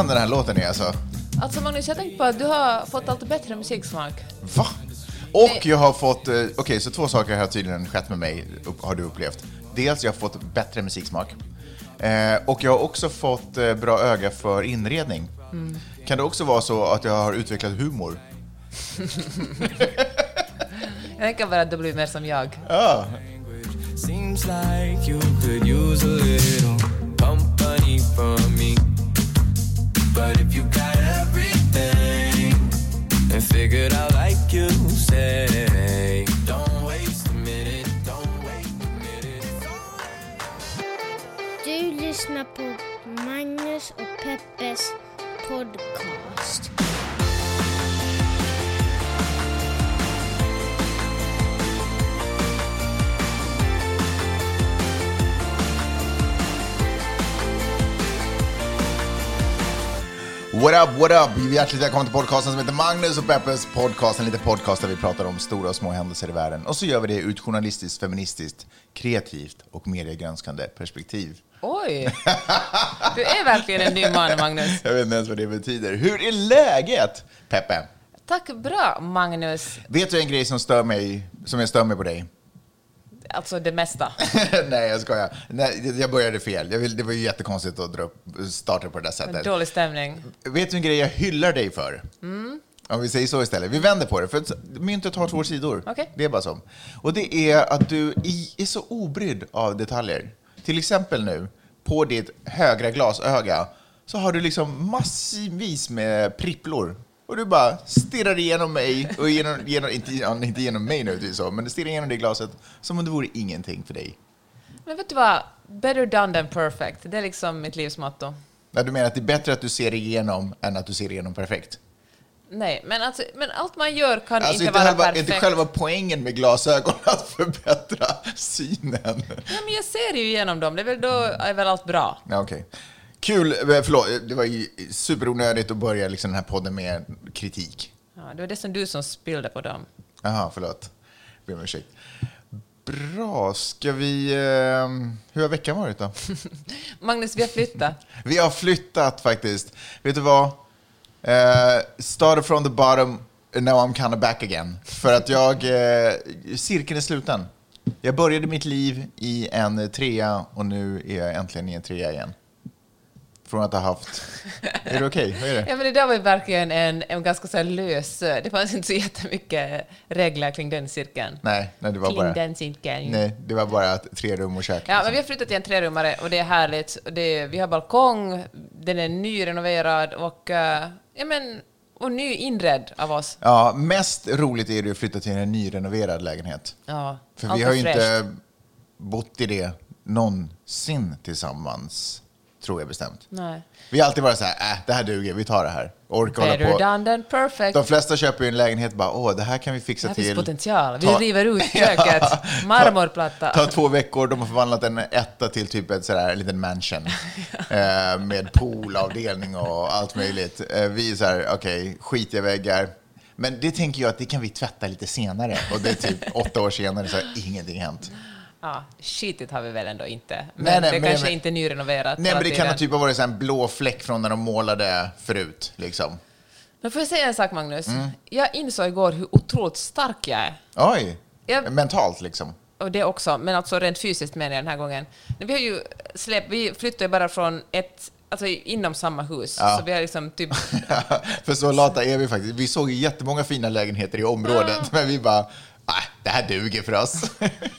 skön den här låten är alltså. Alltså Magnus, jag tänkte på att du har fått allt bättre musiksmak. Va? Och jag har fått, eh, okej, så två saker har tydligen skett med mig, upp- har du upplevt. Dels jag har fått bättre musiksmak. Eh, och jag har också fått eh, bra öga för inredning. Kan det också vara så att jag har utvecklat humor? Jag tänker bara att du blir mer som jag. Ja. Seems like you could use a little company from me. But if you got everything and figured out like you say, don't waste a minute, don't wait a minute. Magnus och Peppes podcast. What up, what up? Hjärtligt välkommen till podcasten som heter Magnus och Peppes podcast. En liten podcast där vi pratar om stora och små händelser i världen. Och så gör vi det ur ett journalistiskt, feministiskt, kreativt och mediegranskande perspektiv. Oj! Du är verkligen en ny man, Magnus. Jag vet inte ens vad det betyder. Hur är läget, Peppe? Tack bra, Magnus. Vet du en grej som stör mig, som jag stör mig på dig? Alltså det mesta. Nej, jag skojar. Nej, jag började fel. Jag vill, det var ju jättekonstigt att dra upp, starta på det där sättet. Dålig stämning. Vet du en grej jag hyllar dig för? Om vi säger så istället. Vi vänder på det, för myntet har två sidor. Okej. Det är bara så. Och det är att du är så obrydd av detaljer. Till exempel nu, på ditt högra glasöga, så har du liksom massvis med pripplor. Och du bara stirrar igenom mig, och genom, genom, inte, ja, inte genom mig nu, så, men du stirrar igenom det glaset som om det vore ingenting för dig. Men vet du vad? Better done than perfect. Det är liksom mitt livs motto. Nej, du menar att det är bättre att du ser igenom än att du ser igenom perfekt? Nej, men, alltså, men allt man gör kan Alltså inte inte, vara själva, perfekt. inte själva poängen med glasögon att förbättra synen. Ja, men jag ser ju igenom dem. Det är väl då är väl allt bra. Ja, okej. Kul, eh, förlåt, det var ju superonödigt att börja liksom den här podden med kritik. Ja, det var det som du som spillde på dem. Jaha, förlåt. Ber om ursäkt. Bra, ska vi... Eh, hur har veckan varit då? Magnus, vi har flyttat. Vi har flyttat faktiskt. Vet du vad? Eh, started from the bottom, now I'm kind of back again. För att jag... Eh, cirkeln är sluten. Jag började mitt liv i en trea och nu är jag äntligen i en trea igen. Från att ha haft... Är det okej? Vad är det? Ja, men det där var ju verkligen en, en ganska så här lös... Det fanns inte så jättemycket regler kring den cirkeln. Nej, nej, det var Kring bara... den cirkeln. Nej, det var bara att tre rum och kök. Ja, men liksom. vi har flyttat till en trerummare och det är härligt. Det, vi har balkong, den är nyrenoverad och, eh, ja, men, och ny inredd av oss. Ja, mest roligt är det att flytta till en nyrenoverad lägenhet. Ja, För vi har ju inte bott i det någonsin tillsammans, tror jag bestämt. Nej. Vi har alltid varit så här, äh, det här duger, vi tar det här. Orkar hålla Better på. done than perfect. De flesta köper ju en lägenhet och bara, åh, det här kan vi fixa Här till. finns potential. Vi Ta- river ut köket. Marmorplatta. Ta två veckor, de har förvandlat en etta till typ ett sådär, en liten mansion. eh, med poolavdelning och allt möjligt. Eh, vi är så här, okej, skitiga väggar. Men det tänker jag att det kan vi tvätta lite senare. Och det är typ åtta år senare så har ingenting hänt. Ja, skitigt har vi väl ändå inte. Men Nej, nej, det men- kanske men- inte nyrenoverat Nej, men det kan ha typ ha varit en blå fläck från när de målade förut. Liksom. Men får jag säga en sak, Magnus? Mm. Jag insåg igår hur otroligt stark jag är. Oj! Jag- Mentalt liksom. Och det också, men alltså rent fysiskt menar jag den här gången. Vi har ju släppt, vi flyttar ju bara från ett, alltså inom samma hus. Ja. Så vi har liksom typ, För så lata är vi faktiskt. Vi såg ju jättemånga fina lägenheter i området, men vi bara, nej, det här duger för oss.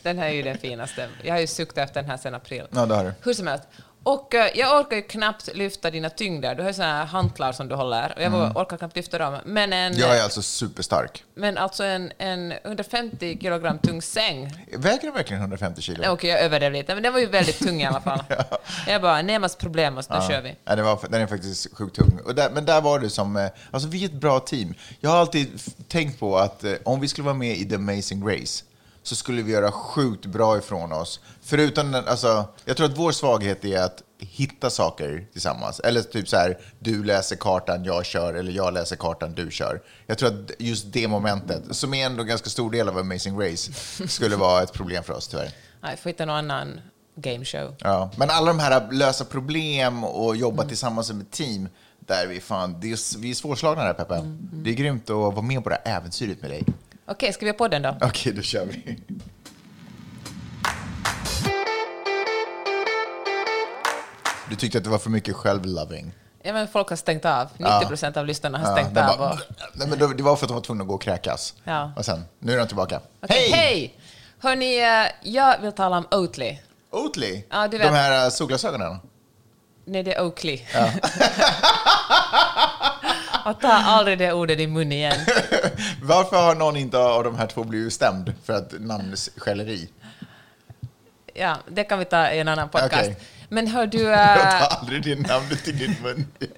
den här är ju den finaste. Jag har ju suktat efter den här sedan april. ja, det har du. Hur som helst. Och eh, jag orkar ju knappt lyfta dina tyngder. Du har ju såna här hantlar som du håller och jag orkar knappt lyfta dem. Men, en, Mm. Jag är alltså superstark. men alltså en, en 150 kilogram tung säng. Väger den verkligen 150 kilo? Okej, jag överdrev lite, men den var ju väldigt tung i alla fall. Jag bara, Nemas problem, och så nu kör vi. Ja, den, var, den är faktiskt sjukt tung. Och där, men där var det som... eh, Alltså, vi är ett bra team. Jag har alltid tänkt på att eh, om vi skulle vara med i The Amazing Race så skulle vi göra sjukt bra ifrån oss. Förutom alltså, jag tror att vår svaghet är att hitta saker tillsammans. Eller typ så här, du läser kartan, jag kör, eller jag läser kartan, du kör. Jag tror att just det momentet, som är ändå en ganska stor del av Amazing Race, skulle vara ett problem för oss tyvärr. Nej, får hitta någon annan game show. Ja, men alla de här lösa problem och jobba tillsammans som ett team, Där är vi fan, det är, vi är svårslagna där Peppe. Mm, Det är grymt att vara med på det här äventyret med dig. Okej, ska vi ha på den då? Okej, då kör vi. Du tyckte att det var för mycket självloving? Ja, men folk har stängt av. 90 procent av lyssnarna har stängt de av. bara- Och... Nej, men det var för att de var tvungna att gå och kräkas. Ja. Och sen, nu är de tillbaka. Okej, Hej! Hörni, eh, jag vill tala om Oatly. Oatly? Ja, du De vet. här äh, solglasögonen? Nej, det är Oakley. Och ta aldrig det ordet i mun igen. Varför har någon inte av de här två blivit stämd för att namnskälleri? Ja, det kan vi ta i en annan podcast. Okej. Men hör du... Jag eh, tar aldrig det namnet i din mun.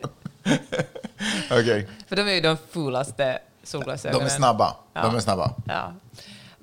Okej, för de är ju de fulaste de solglasögonen. är snabba. De Ja. är snabba. Ja.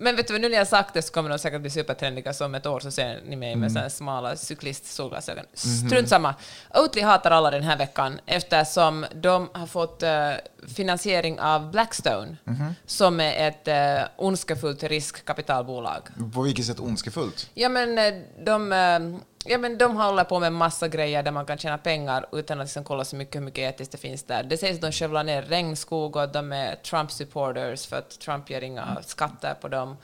Men vet du vad, nu när jag sagt det så kommer de säkert bli supertrendiga så om ett år så ser ni mig Mm. med här smala cyklistsolglasögon. Mhm. Strunt samma. Oatly hatar alla den här veckan eftersom de har fått eh, finansiering av Blackstone Mhm. som är ett uh, ondskefullt riskkapitalbolag. På vilket sätt ondskefullt? Ja men, eh, de, eh, ja, men de håller på med massa grejer där man kan tjäna pengar utan att liksom kolla så mycket hur mycket etiskt det finns där. Det sägs att de skövlar ner regnskog och de är Trump-supporters för att Trump ger inga skatter på dem.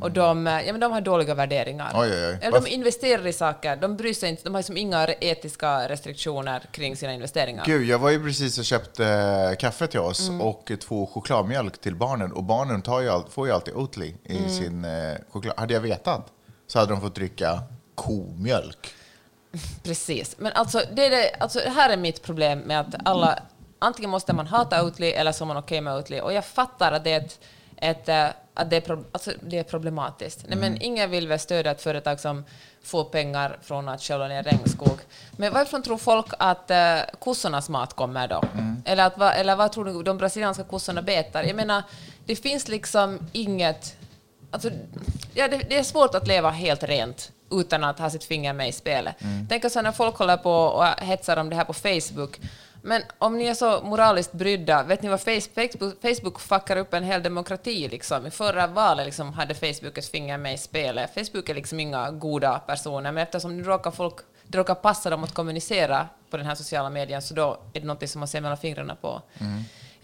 Och de, ja, men de har dåliga värderingar. Oj, oj, oj. Eller de investerar i saker, de bryr sig inte, de har liksom inga etiska restriktioner kring sina investeringar. Gud, jag var ju precis och köpte eh, kaffe till oss Mm. och två chokladmjölk till barnen. Och barnen tar ju all, får ju alltid Oatly i Mm. sin eh, choklad. Hade jag vetat så hade de fått dricka komjölk. Precis. Men alltså det, är det, alltså, här är mitt problem med att alla... Antingen måste man hata Oatly eller så är man okej med Oatly. Och jag fattar att det är, ett, ett, eh, att det är, pro, alltså, det är problematiskt. Nej, men ingen vill väl stödja ett företag som får pengar från att skövla ner regnskog. Men varifrån tror folk att uh, kossornas mat kommer då? Eller, att, eller vad tror du de brasilianska kossorna betar? Jag menar, det finns liksom inget... Alltså, ja, det, det är svårt att leva helt rent utan att ha sitt finger med i spelet. Tänk alltså när folk håller på och hetsar om det här på Facebook. Men om ni är så moraliskt brydda, vet ni vad Face- Facebook, Facebook fuckar upp en hel demokrati liksom? I förra valet liksom hade Facebook ett finger med i spelet. Facebook är liksom inga goda personer, men eftersom nu råkar folk det råkar passa dem att kommunicera på den här sociala medien, så då är det något som man ser mellan fingrarna på.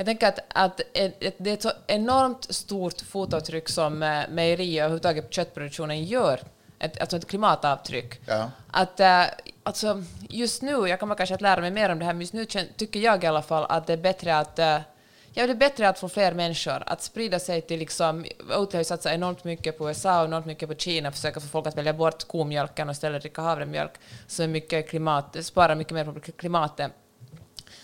Jag tänker att, att ett, det är ett så enormt stort fotavtryck som eh, mejerier och överhuvudtaget köttproduktionen gör, ett, alltså ett klimatavtryck. Ja. Att, eh, alltså, just nu, jag kommer kanske att lära mig mer om det här, men just nu tycker jag i alla fall att det är bättre att eh, Ja, det är bättre att få fler människor att sprida sig till liksom... Oatly har ju satsat enormt mycket på USA och enormt mycket på Kina, försöka få folk att välja bort komjölken och istället dricka havremjölk, så mycket klimat, sparar mycket mer på klimatet.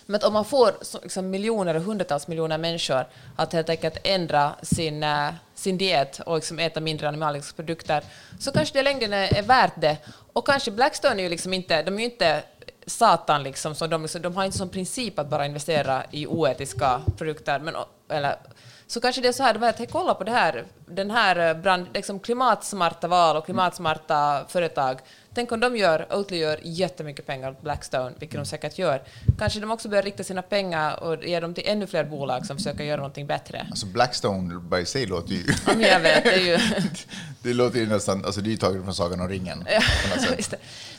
Men att om man får liksom, miljoner och hundratals miljoner människor att helt enkelt ändra sin, eh, sin diet och liksom äta mindre animaliska produkter, så kanske det i längden är, är värt det. Och kanske Blackstone är ju liksom inte, de är ju inte satan liksom, så de, liksom, de har inte som princip att bara investera i oetiska produkter, men, eller, så kanske det är så här, att hey, kolla på det här, den här eh, brand, liksom klimatsmarta val och klimatsmarta företag. Tänk om de gör, Oatly gör jättemycket pengar åt Blackstone, vilket de säkert gör. Kanske de också börjar rikta sina pengar och ge dem till ännu fler bolag som försöker göra någonting bättre. Alltså Blackstone by sig låter ju... Ja, jag vet, det ju... det låter ju nästan... Alltså det är ju taget från Sagan om ringen.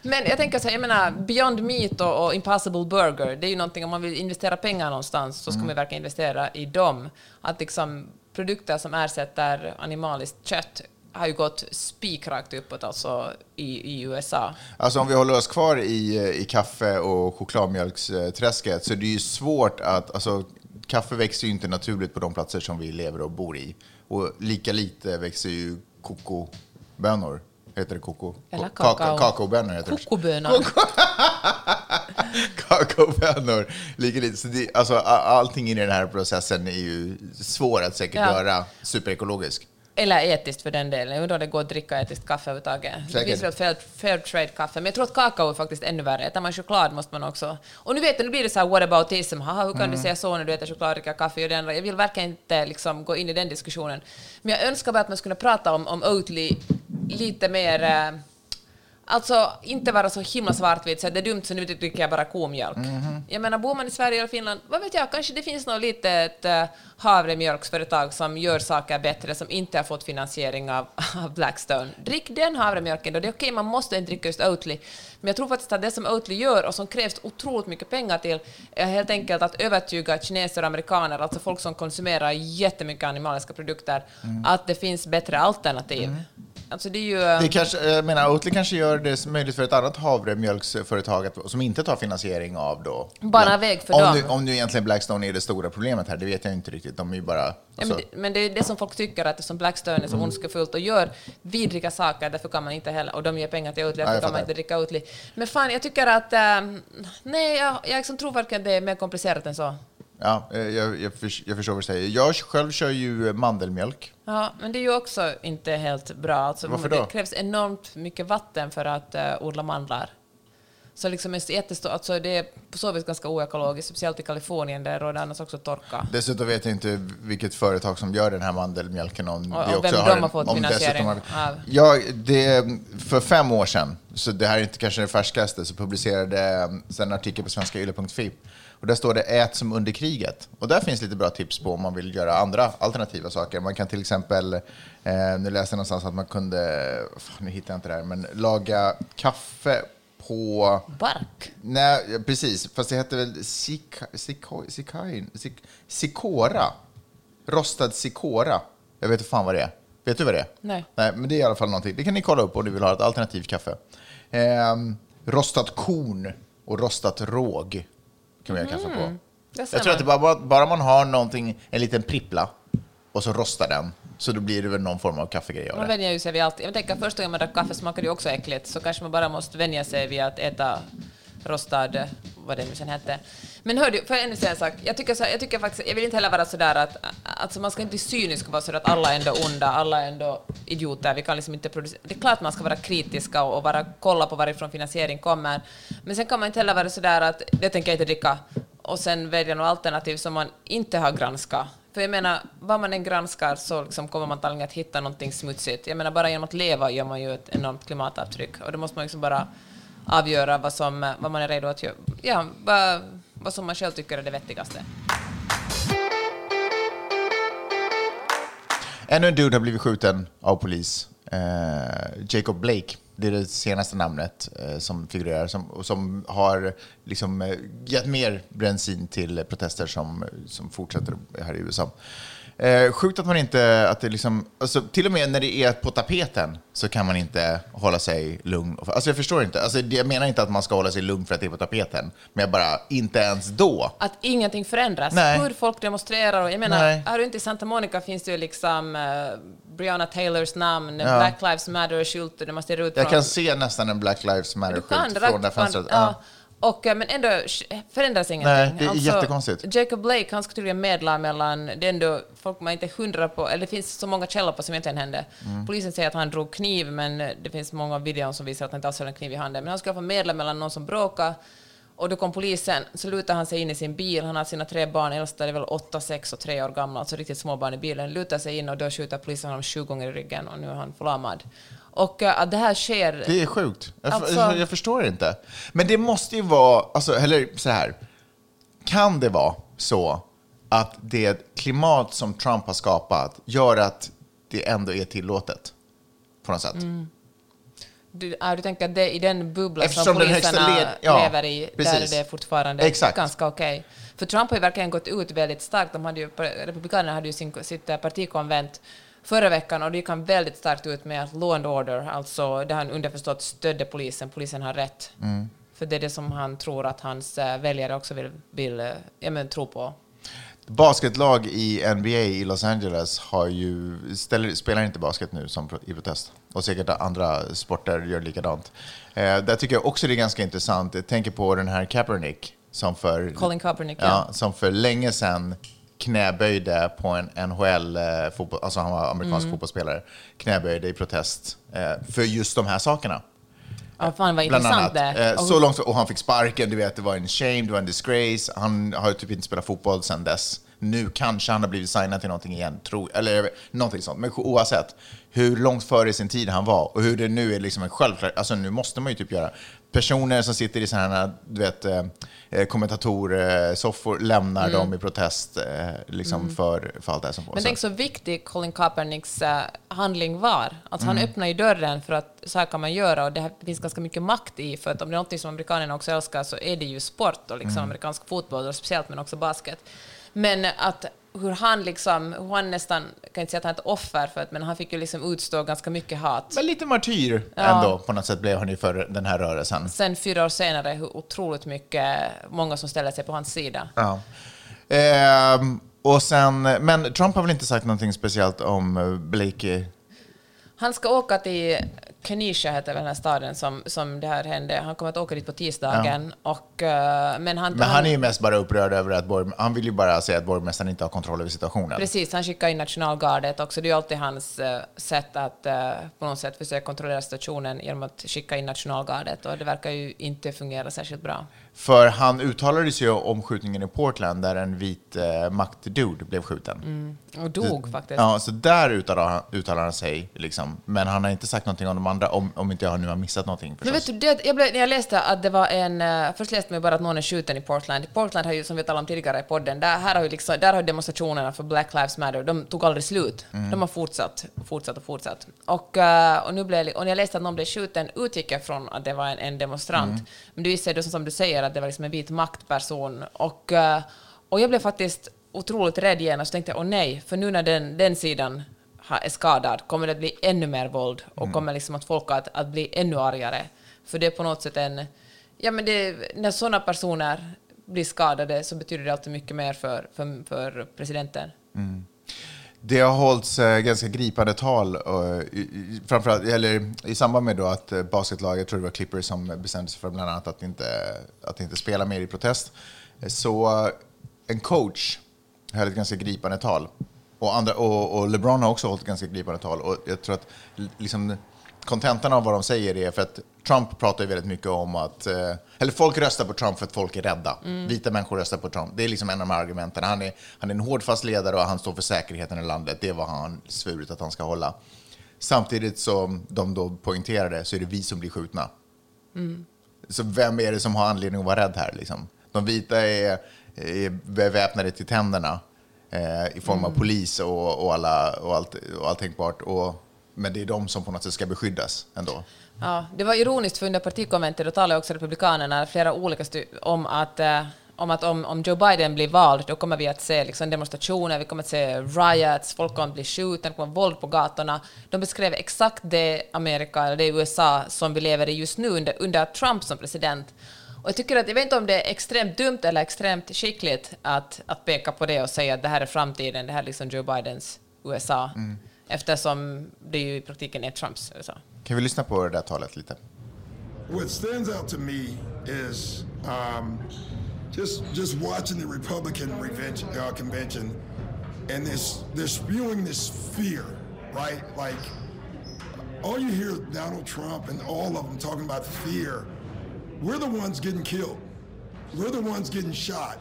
Men jag tänker så här, jag menar, Beyond Meat och, och Impossible Burger, det är ju någonting, om man vill investera pengar någonstans, så ska man verkligen investera i dem. Att liksom produkter som ersätter animaliskt kött har ju gått spikrakt uppåt alltså i, i USA. Alltså om vi håller oss kvar i, i kaffe och chokladmjölksträsket så är det ju svårt att... Alltså, kaffe växer ju inte naturligt på de platser som vi lever och bor i. Och lika lite växer ju kokobönor. Heter det koko? Eller Kaka- kakao. Kakaobönor heter. Kokobönor. Kakaobönor. Lika lite. Så det, alltså, allting i den här processen är ju svår att säkert Ja. göra superekologisk. Eller etiskt för den delen. Jag undrar om det går att dricka etiskt kaffe överhuvudtaget. Det Säkert. finns väl fair, fair trade-kaffe, men jag tror att kakao är faktiskt ännu värre. Äter man choklad måste man också... Och nu vet jag, nu blir det så här whataboutism. Haha, hur kan Mm. du säga så när du äter choklad, dricker kaffe och det andra? Jag vill verkligen inte liksom gå in i den diskussionen. Men jag önskar bara att man skulle prata om, om Oatly lite mer... eh, Alltså, inte vara så himla svartvit, så det är dumt så nu dricker jag bara komjölk. Mhm. Jag menar, bor man i Sverige eller Finland, vad vet jag, kanske det finns något litet uh, havremjölksföretag som gör saker bättre, som inte har fått finansiering av, av Blackstone. Drick den havremjölken då, det är okej, man måste inte dricka just Oatly. Men jag tror faktiskt att det som Oatly gör, och som krävs otroligt mycket pengar till, är helt enkelt att övertyga kineser och amerikaner, alltså folk som konsumerar jättemycket animaliska produkter, Mm. att det finns bättre alternativ. Alltså det är ju... Det kanske, jag menar, Oatly kanske gör det möjligt för ett annat havremjölksföretag att, som inte tar finansiering av då. Bara väg för om dem. Nu, om nu egentligen Blackstone är det stora problemet här, det vet jag inte riktigt. De är ju bara... Ja, Alltså, men, det, men det är det som folk tycker, att som Blackstone är så ondskefullt och gör vidriga saker, därför kan man inte heller, och de ger pengar till Oatly, därför kan man inte dricka Oatly. Men fan, jag tycker att, ehm, nej, jag, jag liksom tror verkligen att det är mer komplicerat än så. Ja, eh, jag, jag, förs- jag förstår vad du säger. Jag själv kör ju mandelmjölk. Ja, men det är ju också inte helt bra. Alltså, Varför det då? krävs enormt mycket vatten för att uh, odla mandlar. Så liksom jättestor, alltså det är på så vis ganska oekologiskt, speciellt i Kalifornien där råder annars också torka. Dessutom vet jag inte vilket företag som gör den här mandelmjölken. Om Och- det och vem också de har fått om finansiering har- av. Ja, det, för fem år sedan, så det här är inte kanske det färskaste, så publicerade sen en artikel på svenskayle.fi. Och där står det ät som under kriget. Och där finns lite bra tips på om man vill göra andra alternativa saker. Man kan till exempel, eh, nu läste jag någonstans att man kunde, fan, nu hittar jag inte det här, men laga kaffe på Bark? Nej, precis. Fast det hette väl sika, sik, sikora? Rostad sikora. Jag vet inte fan vad det är. Vet du vad det är? Nej. Nej, men det är i alla fall någonting. Det kan ni kolla upp om ni vill ha ett alternativt kaffe. Ehm, rostat korn och rostat råg kan man göra kaffe på. Ser Jag tror att det bara, bara man har någonting, en liten prippla och så rostar den, så då blir det väl någon form av kaffegrej av Man det. vänjer ju sig vid allt. Jag tänker första gången man drack kaffe smakade det ju också äckligt, så kanske man bara måste vänja sig vid att äta rostad, vad det nu sen hette. Men hör du, får jag ännu säga en sak? Jag tycker, så, jag tycker faktiskt, jag vill inte heller vara sådär att, alltså man ska inte bli cynisk och vara sådär att alla är ändå onda, alla är ändå idioter, vi kan liksom inte producera. Det är klart man ska vara kritiska och, och kolla på varifrån finansiering kommer, men sen kan man inte heller vara sådär att det tänker jag inte dricka, och sen välja något alternativ som man inte har granskat. För jag menar, vad man än granskar så liksom kommer man antagligen att hitta någonting smutsigt. Jag menar, bara genom att leva gör man ju ett enormt klimatavtryck. Och då måste man liksom bara avgöra vad, som, vad man är redo att göra. Ja, vad, vad som man själv tycker är det vettigaste. Ännu en dude har blivit skjuten av polis. Eh, Jacob Blake, det är det senaste namnet eh, som figurerar, som, och som har liksom, eh, gett mer bensin till protester som, som fortsätter här i USA. Eh, sjukt att man inte, att det liksom, alltså, till och med när det är på tapeten så kan man inte hålla sig lugn. Alltså jag förstår inte, alltså, jag menar inte att man ska hålla sig lugn för att det är på tapeten, men jag bara, inte ens då. Att ingenting förändras. Nej. Hur folk demonstrerar. Och jag menar, Nej. här ute i Santa Monica finns det ju liksom uh, Breonna Taylors namn, Ja. Black Lives Matter-skylt, det måste ut Jag från- kan se nästan en Black Lives Matter-skylt från det fönstret. Ja. Och, eh, men ändå förändras ingenting. Nej, det är jättekonstigt. Jacob Blake, han ska tydligen medla mellan, det är ändå folk man inte är hundra på, eller det finns så många källor på som egentligen hände. Mm. Polisen säger att han drog kniv, men eh, det finns många videor som visar att han inte alls hade en kniv i handen. Men han skulle få medla mellan någon som bråkade, och då kom polisen, så lutade han sig in i sin bil, han har sina tre barn, äldsta är väl åtta, sex och tre år gamla, alltså riktigt små barn i bilen, lutar sig in och då skjuter polisen honom sju gånger i ryggen och nu är han förlamad. Och att det här sker... Det är sjukt. Jag, Alltså- jag, förstår inte. Men det måste ju vara, alltså, eller så här. Kan det vara så att det klimat som Trump har skapat gör att det ändå är tillåtet? På något sätt. Mm. Du, ja, du tänker att det, i den bubblan Eftersom som poliserna led- ja, lever i, där är precis. det fortfarande Exakt. ganska okej. För Trump har ju verkligen gått ut väldigt starkt. De hade ju, Republikanerna hade ju sin, sitt partikonvent förra veckan och det gick han väldigt starkt ut med att law and order, alltså det han underförstått stödde polisen, polisen har rätt. Mm. För det är det som han tror att hans eh, väljare också vill, vill eh, ja, men, tro på. Basketlag i NBA i Los Angeles har ju, ställer, spelar inte basket nu som i protest. Och säkert andra sporter gör likadant. Eh, där tycker jag också det är ganska intressant. Jag tänker på den här Kaepernick som för, Colin Kaepernick, ja. ja, som för länge sedan knäböjde på en NHL-fotboll, alltså han var amerikansk Mm. fotbollsspelare, knäböjde i protest eh, för just de här sakerna. Ja, fan vad Bland intressant annat. det Eh, Och så långt, och han fick sparken, du vet, det var en shame, det var en disgrace. Han har ju typ inte spelat fotboll sedan dess. Nu kanske han har blivit signad till någonting igen, tror, eller någonting sånt. Men oavsett, hur långt före sin tid han var och hur det nu är liksom en självklar... Alltså nu måste man ju typ göra... Personer som sitter i sådana här, du vet, eh, kommentatorsoffor lämnar dem i protest eh, liksom för, för allt det här som får. Men tänk så viktig Colin Kaepernicks eh, handling var. Alltså Mm. Han öppnar ju dörren för att så här kan man göra och det här- det finns ganska mycket makt i, för att om det är något som amerikanerna också älskar så är det ju sport och liksom Mm. amerikansk fotboll och speciellt men också basket. Men att hur han liksom, hur han nästan, jag kan inte säga att han är ett offer för att, men han fick ju liksom utstå ganska mycket hat. Men lite martyr Ja. ändå, på något sätt blev han ju för den här rörelsen. Sen fyra år senare, hur otroligt mycket, många som ställer sig på hans sida. Ja. Ehm, och sen, men Trump har väl inte sagt någonting speciellt om Blakey? Han ska åka till Kenosha, heter väl den här staden som, som det här hände. Han kommer att åka dit på tisdagen. Och, eh, men han, Men han är ju mest bara upprörd över att borg, han vill ju bara säga att borgmästaren inte har kontroll över situationen. Precis, han skickar in nationalgardet också. Det är ju alltid hans eh, sätt att eh, på något sätt försöka kontrollera situationen genom att skicka in nationalgardet och det verkar ju inte fungera särskilt bra. För han uttalade sig ju om skjutningen i Portland där en vit eh, maktdude blev skjuten. Och dog faktiskt. Ja, så där uttalar han, uttalar han sig, liksom. men han har inte sagt någonting om de andra, om, om inte jag nu har missat någonting Men vet du, det, jag blev, när jag läste att det var en... eh, Först läste man ju bara att någon är skjuten i Portland. Portland har ju, som vi talade om tidigare i podden, där, här har ju liksom, där har demonstrationerna för Black Lives Matter, de tog aldrig slut. De har fortsatt, fortsatt och fortsatt. Och, eh, och, nu blev, och när jag läste att någon blev skjuten utgick jag från att det var en, en demonstrant. Men det visade sig, som du säger, att det var liksom en vit maktperson. Och, eh, och jag blev faktiskt otroligt rädd igen och så tänkte jag, åh nej, för nu när den, den sidan är skadad kommer det att bli ännu mer våld och kommer liksom att folk att, att bli ännu argare. För det är på något sätt en... Ja, men det, när sådana personer blir skadade så betyder det alltid mycket mer för, för, för presidenten. Det har hållits eh, ganska gripande tal, eh, i, framförallt, eller, i samband med då att eh, basketlaget, jag tror det var Clippers som bestämde sig för bland annat att inte, att inte spela mer i protest. Så en coach höll ett ganska gripande tal. Och, andra, och, och LeBron har också hållit ett ganska gripande tal. Och jag tror att liksom, kontentan av vad de säger är för att Trump pratar ju väldigt mycket om att, eh, eller folk röstar på Trump för att folk är rädda. Vita människor röstar på Trump. Det är liksom en av de här argumenten. Han är, han är en hårdfast ledare och han står för säkerheten i landet. Det är vad han svurit att han ska hålla. Samtidigt som de då poängterade så är det vi som blir skjutna. Så vem är det som har anledning att vara rädd här? Liksom? De vita är, är beväpnade till tänderna eh, i form av polis och, och, alla, och, allt, och allt tänkbart. Och, men det är de som på något sätt ska beskyddas ändå. Ja, det var ironiskt för under partikonventet då talade också Republikanerna flera olika om att eh, om att om, om Joe Biden blir vald, då kommer vi att se liksom demonstrationer, vi kommer att se riots, folk kommer att bli skjutna, det kommer vara våld på gatorna. De beskrev exakt det Amerika, eller det USA som vi lever i just nu under, under Trump som president. Och jag tycker att, jag vet inte om det är extremt dumt eller extremt skickligt att, att peka på det och säga att det här är framtiden, det här är liksom Joe Bidens USA. Eftersom det ju i praktiken är Trumps USA. Kan vi lyssna på det där talet lite? What stands out to me is um, just just watching the Republican uh, convention, and this they're spewing this fear, right? Like all you hear Donald Trump and all of them talking about fear. We're the ones getting killed. We're the ones getting shot.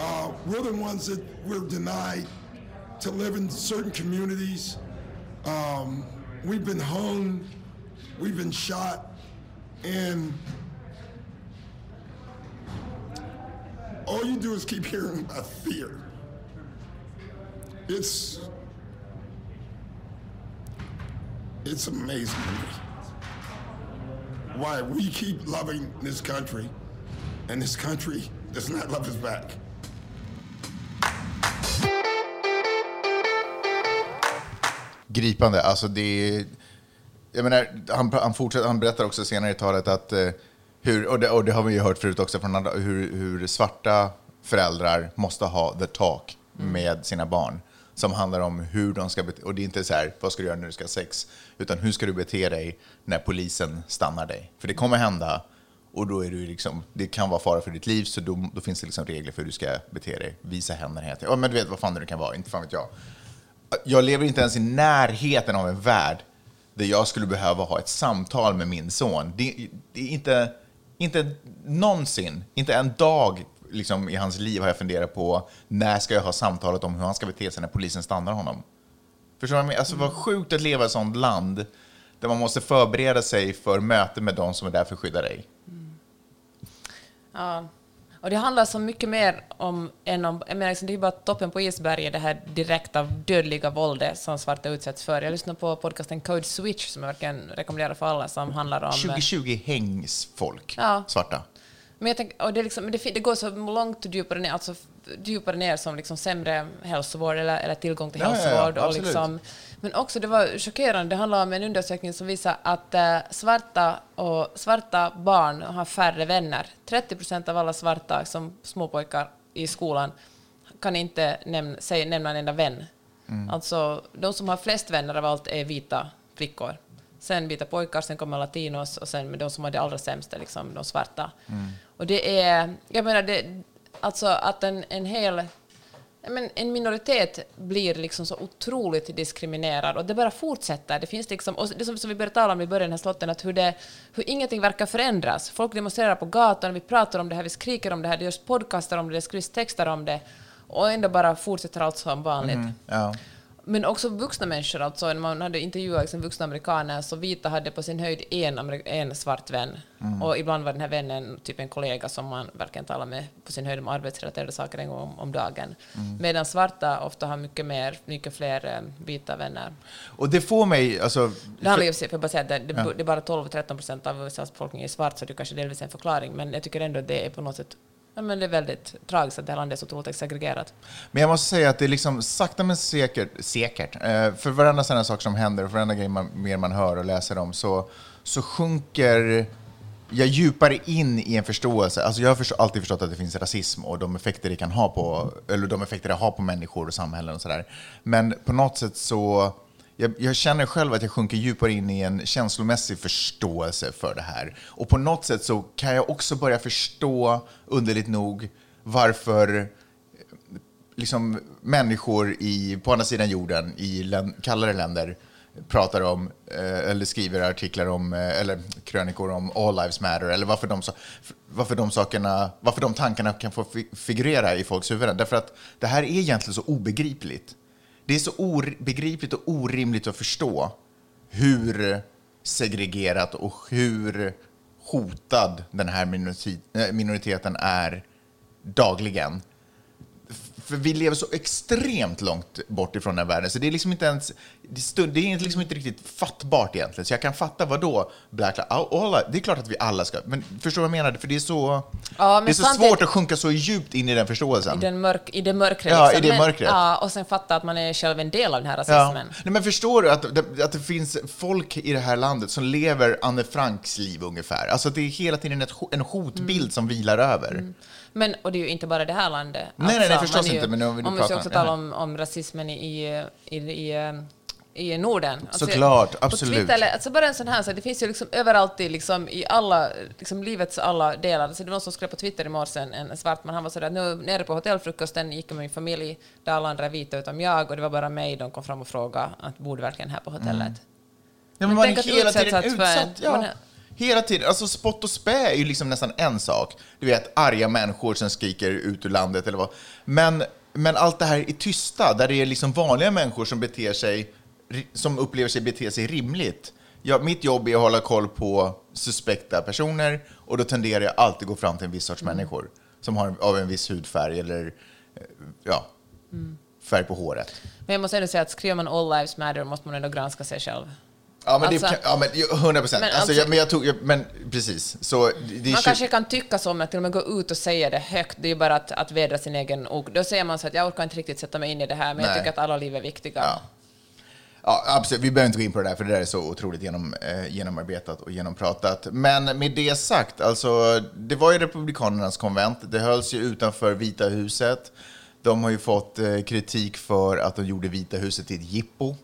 Uh, we're the ones that we're denied to live in certain communities. Um, we've been hung. We've been shot. And all you do is keep hearing about fear. It's it's amazing to me why we keep loving this country and this country does not love us back. Gripande. Alltså det jag menar, han, han, fortsätter, han berättar också senare i talet att eh, hur, och det, och det har vi ju hört förut också från andra, hur, hur svarta föräldrar måste ha the talk med sina barn. Som handlar om hur de ska bete Och det är inte så här, vad ska du göra när du ska ha sex? Utan hur ska du bete dig när polisen stannar dig? För det kommer hända och då är du liksom, det kan vara fara för ditt liv, så då, då finns det liksom regler för hur du ska bete dig. Visa händerna. Ja, men du vet vad fan det kan vara, inte fan vet jag. Jag lever inte ens i närheten av en värld där jag skulle behöva ha ett samtal med min son. Det, det är inte, inte någonsin, inte en dag liksom, i hans liv har jag funderat på när ska jag ha samtalet om hur han ska bete sig när polisen stannar honom. Förstår du vad jag menar? Alltså vad sjukt att leva i ett sånt land där man måste förbereda sig för möte med de som är där för att skydda dig. Ja. Och det handlar så mycket mer om än om... Jag menar, liksom, det är bara toppen på isberget, det här direkta dödliga våldet som svarta utsätts för. Jag lyssnar på podcasten Code Switch, som jag verkligen rekommenderar för alla, som handlar om... 2020 hängs folk, Ja. svarta. Men jag tänker, och det, liksom, det, det går så långt djupare ner, alltså djupare ner som liksom sämre hälsovård eller, eller tillgång till Ja, ja, ja, hälsovård. och liksom, men också, det var chockerande, det handlar om en undersökning som visar att eh, svarta, och, svarta barn har färre vänner. 30 procent av alla svarta som småpojkar i skolan kan inte nämna, säga, nämna en enda vän. Mm. Alltså, de som har flest vänner av allt är vita flickor. Sen vita pojkar, sen kommer latinos och sen de som har det allra sämsta, liksom, de svarta. Mm. Och det är, jag menar, det, alltså att en, en hel men en minoritet blir liksom så otroligt diskriminerad och det bara fortsätter. Det finns liksom, och det som, som vi började tala om i början av här slotten, att hur, det, hur ingenting verkar förändras. Folk demonstrerar på gatan, vi pratar om det här, vi skriker om det här, det görs podcaster om det, det skrivs texter om det och ändå bara fortsätter allt som vanligt. Mm-hmm. Ja. Men också vuxna människor, alltså när man hade intervjuat liksom vuxna amerikaner, så vita hade på sin höjd en, en svart vän. Och ibland var den här vännen typ en kollega som man verkligen talar med på sin höjd om arbetsrelaterade saker en gång om, om dagen. Medan svarta ofta har mycket, mer, mycket fler eh, vita vänner. Och det får mig, alltså... Det handlar ju, för jag bara säga att det, det, det är bara 12-13 procent av USAs befolkning är svart, så det kanske delvis är en förklaring, men jag tycker ändå att det är på något sätt Ja, men det är väldigt tragiskt att det här landet är så otroligt segregerat. Men jag måste säga att det är liksom sakta men säkert, säkert eh, för varenda sådana saker som händer och för varenda grej man, mer man hör och läser om så, så sjunker jag djupare in i en förståelse. Alltså jag har alltid förstått att det finns rasism och de effekter det kan ha på, eller de effekter det har på människor och samhällen och sådär. Men på något sätt så, jag, jag känner själv att jag sjunker djupare in i en känslomässig förståelse för det här. Och på något sätt så kan jag också börja förstå, underligt nog, varför eh, liksom människor i, på andra sidan jorden i län, kallare länder pratar om eh, eller skriver artiklar om eh, eller krönikor om all lives matter eller varför de, varför de sakerna, varför de tankarna kan få figurera i folks huvuden. Därför att det här är egentligen så obegripligt. Det är så obegripligt och orimligt att förstå hur segregerat och hur hotad den här eh, minoriteten är dagligen. För vi lever så extremt långt bort ifrån den världen, så det är liksom inte ens... Det det är liksom inte riktigt fattbart egentligen. Så jag kan fatta vad då Black Lives Det är klart att vi alla ska... Men förstår du vad jag menar? För det är så, Ja, men det är så svårt att sjunka så djupt in i den förståelsen. I, den mörk, I det mörkret. Ja, liksom. i det mörkret. Ja, och sen fatta att man är själv en del av den här Ja. rasismen. Nej, men förstår du att det, att det finns folk i det här landet som lever Anne Franks liv ungefär? Alltså det är hela tiden ett, en hotbild Mm. som vilar över. Men, och det är ju inte bara det här landet. Alltså, Nej, nej, nej, förstås ju- inte, men nu har vi måste ju pratat- också tala ja. om, om rasismen i, i, i, i, i Norden. Såklart, på absolut. Twitter, eller- alltså bara en sån här, så det finns ju liksom överallt i, liksom, i alla, liksom livets alla delar. Så det var någon som skrev på Twitter i morse, en, en svart man, han var sådär nu nere på hotellfrukosten gick med min familj, där alla andra är vita utom jag, och det var bara mig de kom fram och frågade att bor du verkligen här på hotellet? Ja, men man är hela tiden för en- utsatt. Ja. man Hela tiden. Alltså spott och spä är ju liksom nästan en sak. Du vet, arga människor som skriker ut ur landet eller vad. Men, men allt det här är tysta, där det är liksom vanliga människor som beter sig, som upplever sig bete sig rimligt. Ja, mitt jobb är att hålla koll på suspekta personer och då tenderar jag alltid gå fram till en viss sorts Mm. människor som har av en viss hudfärg eller eh, ja, Mm. färg på håret. Men jag måste ändå säga att skriver man All Lives Matter måste man ändå granska sig själv. Ja, men Alltså- det ja, men ju- 100 procent. Men Alltså, alltså- jag, men jag tog, jag, men precis. Så det, Man kanske kan tycka så, men att till och med gå ut och säga det högt, det är bara att, att vädra sin egen ok. Då säger man så att jag orkar inte riktigt sätta mig in i det här, men jag Nej. tycker att alla liv är viktiga. Ja. Ja, absolut. Vi behöver inte gå in på det där, för det där är så otroligt genom, eh, genomarbetat och genompratat. Men med det sagt, alltså, det var ju Republikanernas konvent. Det hölls ju utanför Vita huset. De har ju fått eh, kritik för att de gjorde Vita huset till ett jippo.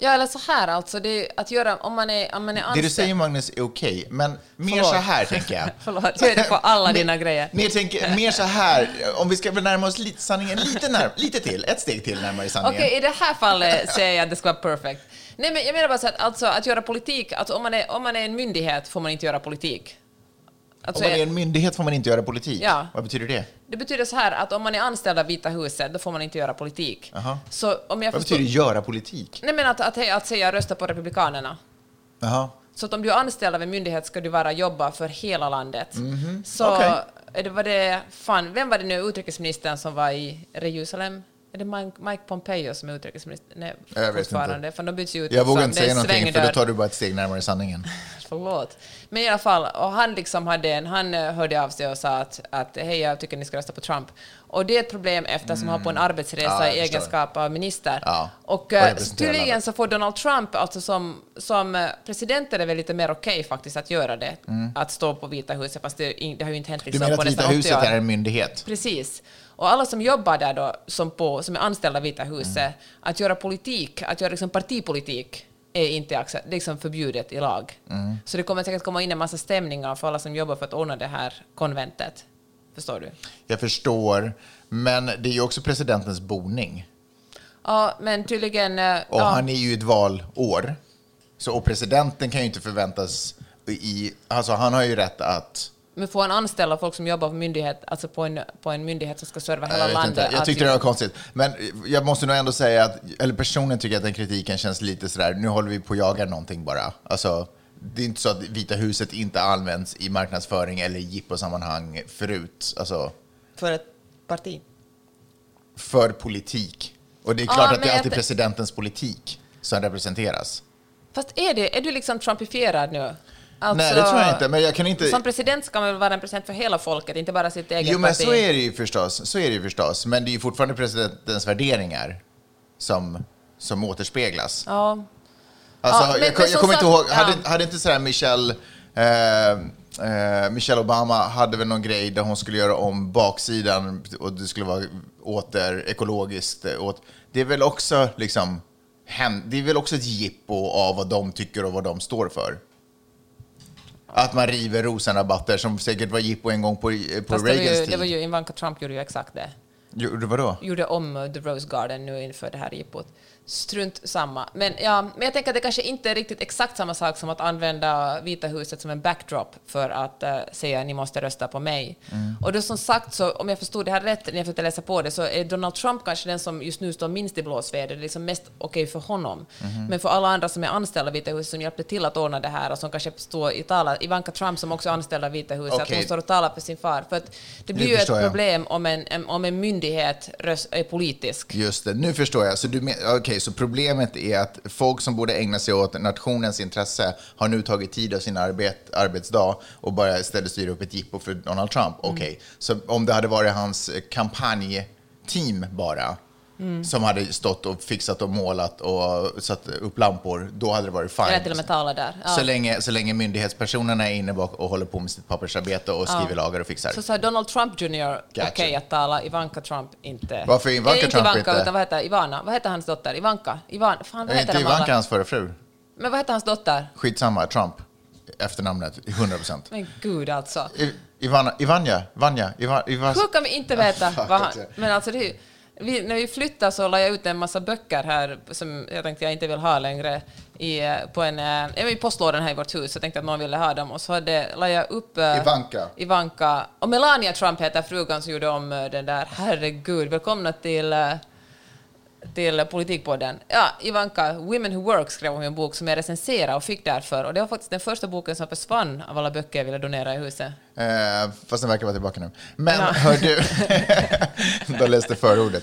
Ja, eller så här alltså, det att göra, om man är, om man är Det anställd... du säger Magnus är okej, men mer Förlåt. så här tänker jag. Förlåt, jag är det på alla dina grejer. Mer, tänker, mer så här, om vi ska närma oss lite, sanningen lite, när, lite till, ett steg till närmare sanningen. Okej, i det här fallet säger jag att det ska vara perfect. Nej, men jag menar bara så att, alltså, att göra politik, alltså, om, man är, om man är en myndighet får man inte göra politik. Alltså, Om man är en myndighet får man inte göra politik. Ja. Vad betyder det? Det betyder så här att om man är anställd av Vita huset, då får man inte göra politik. Jaha. Så om jag Vad förstår... betyder göra politik? Nej, men att, att, att säga rösta på Republikanerna. Jaha. Så att om du är anställd av en myndighet ska du vara jobba för hela landet. Så Okej. är det, var det, fan, vem var det nu utrikesministern som var i Jerusalem? Är det Mike, Pompeo som är utrikesminister? Nej, Jag vet inte. För de byts ut. Jag vågar inte säga någonting för då tar du bara ett steg närmare sanningen. Förlåt. Men i alla fall, och han liksom hade en, han eh, hörde av sig och sa att, att hej, jag tycker ni ska rösta på Trump. Och det är ett problem eftersom han har på en arbetsresa Mm. Ja, jag i egenskap av minister. Ja. Och eh, tydligen så får Donald Trump, alltså som, som eh, president är det väl lite mer okej faktiskt att göra det, att stå på Vita huset, fast det, det har ju inte hänt Mm. Du liksom, menar på att Vita nästan 80 huset år. är en myndighet? Precis. Och alla som jobbar där då, som, på, som är anställda i Vita huset, Mm. att göra politik, att göra liksom partipolitik, är inte liksom förbjudet i lag. Mm. Så det kommer säkert komma in en massa stämningar för alla som jobbar för att ordna det här konventet. Förstår du? Jag förstår, men det är ju också presidentens boning. Ja, men tydligen... eh, Och ja, han är ju ett valår. Så, och presidenten kan ju inte förväntas i... Alltså han har ju rätt att... Men får han anställa folk som jobbar på, myndighet, alltså på, en, på en myndighet som ska serva hela Jag, landet? inte, jag att tyckte det ju- var konstigt. Men jag måste nog ändå säga att, eller personligen tycker jag att den kritiken känns lite sådär, nu håller vi på att jaga någonting bara. Alltså, det är inte så att Vita huset inte används i marknadsföring eller jipposammanhang förut. Alltså, För ett parti. för politik. Och det är klart att men det är alltid jag- presidentens politik som representeras. Fast är, det, är du liksom trumpifierad nu? Alltså, Nej, det tror jag inte, men jag kan inte... Som president ska man väl vara en president för hela folket, inte bara sitt eget Jo, men parti? så är det ju förstås. Så är det ju förstås. Men det är ju fortfarande presidentens värderingar som, som återspeglas. Ja. Alltså, Ja, men- jag, men jag som kommer inte ihåg, ja. hade, hade inte sådär Michelle, eh, eh, Michelle Obama hade väl någon grej där hon skulle göra om baksidan och det skulle vara åter ekologiskt. eh, Åt, det är väl också liksom, det är väl också ett jippo av vad de tycker och vad de står för. Att man river rosenrabatter som säkert var jippo en gång på, på Fast det var, Reagans ju, tid. det var ju Ivanka Trump gjorde ju exakt det. Gjorde vadå? Gjorde om The Rose Garden nu inför det här jippot. Strunt samma. Men, ja, men jag tänker att det kanske inte är riktigt exakt samma sak som att använda Vita huset som en backdrop för att uh, säga ni måste rösta på mig. Mm. Och då som sagt, så, om jag förstod det här rätt när jag försökte läsa på det, så är Donald Trump kanske den som just nu står minst i blåsväder. Det är liksom mest okej för honom. Mhm. Men för alla andra som är anställda av Vita huset som hjälpte till att ordna det här och som kanske står i tala, Ivanka Trump som också är anställd av Vita huset, att Okej. hon står och talar för sin far. För att det blir Nu ju ett jag. problem om en, om en myndighet är politisk. Just det, nu förstår jag. Så, du men, okej, så problemet är att folk som borde ägna sig åt nationens intresse har nu tagit tid av sin arbet, arbetsdag och bara istället styra upp ett jippo för Donald Trump. Okej, så om det hade varit hans kampanjteam bara som hade stått och fixat och målat och satt upp lampor, då hade det varit fine. Eller till och med tala där. Ja. Så, länge, så länge myndighetspersonerna är inne bak och håller på med sitt pappersarbete och skriver lagar och fixar. Så sa Donald Trump Jr. okej Gotcha. att tala, Ivanka Trump inte. Varför Ivanka inte Trump Ivanka, inte? utan vad heter Ivana? Vad heter hans dotter? Ivanka? Ivan, fan, vad Är heter inte de alla? Ivanka hans förra fru? Men vad heter hans dotter? Skitsamma, Trump. Efternamnet, 100 procent. Men gud alltså. Ivana, Ivanja, Vanja, Iva, Iva, Hur kan vi inte veta vad han... Men alltså det är ju, vi, när vi flyttade så la jag ut en massa böcker här som jag tänkte jag inte vill ha längre i, eh, på en, eh, jag i postlådan här i vårt hus och tänkte att någon ville ha dem och så hade, la jag upp eh, Ivanka. Ivanka och Melania Trump heter frugan som gjorde om den där. Herregud, välkomna till till Politikpodden. Ja, Ivanka, Women Who Work skrev hon en bok som jag recenserade och fick därför. Och det var faktiskt den första boken som försvann av alla böcker jag ville donera i huset. Eh, fast den verkar vara tillbaka nu. Men Ja. hör du, då läste förordet.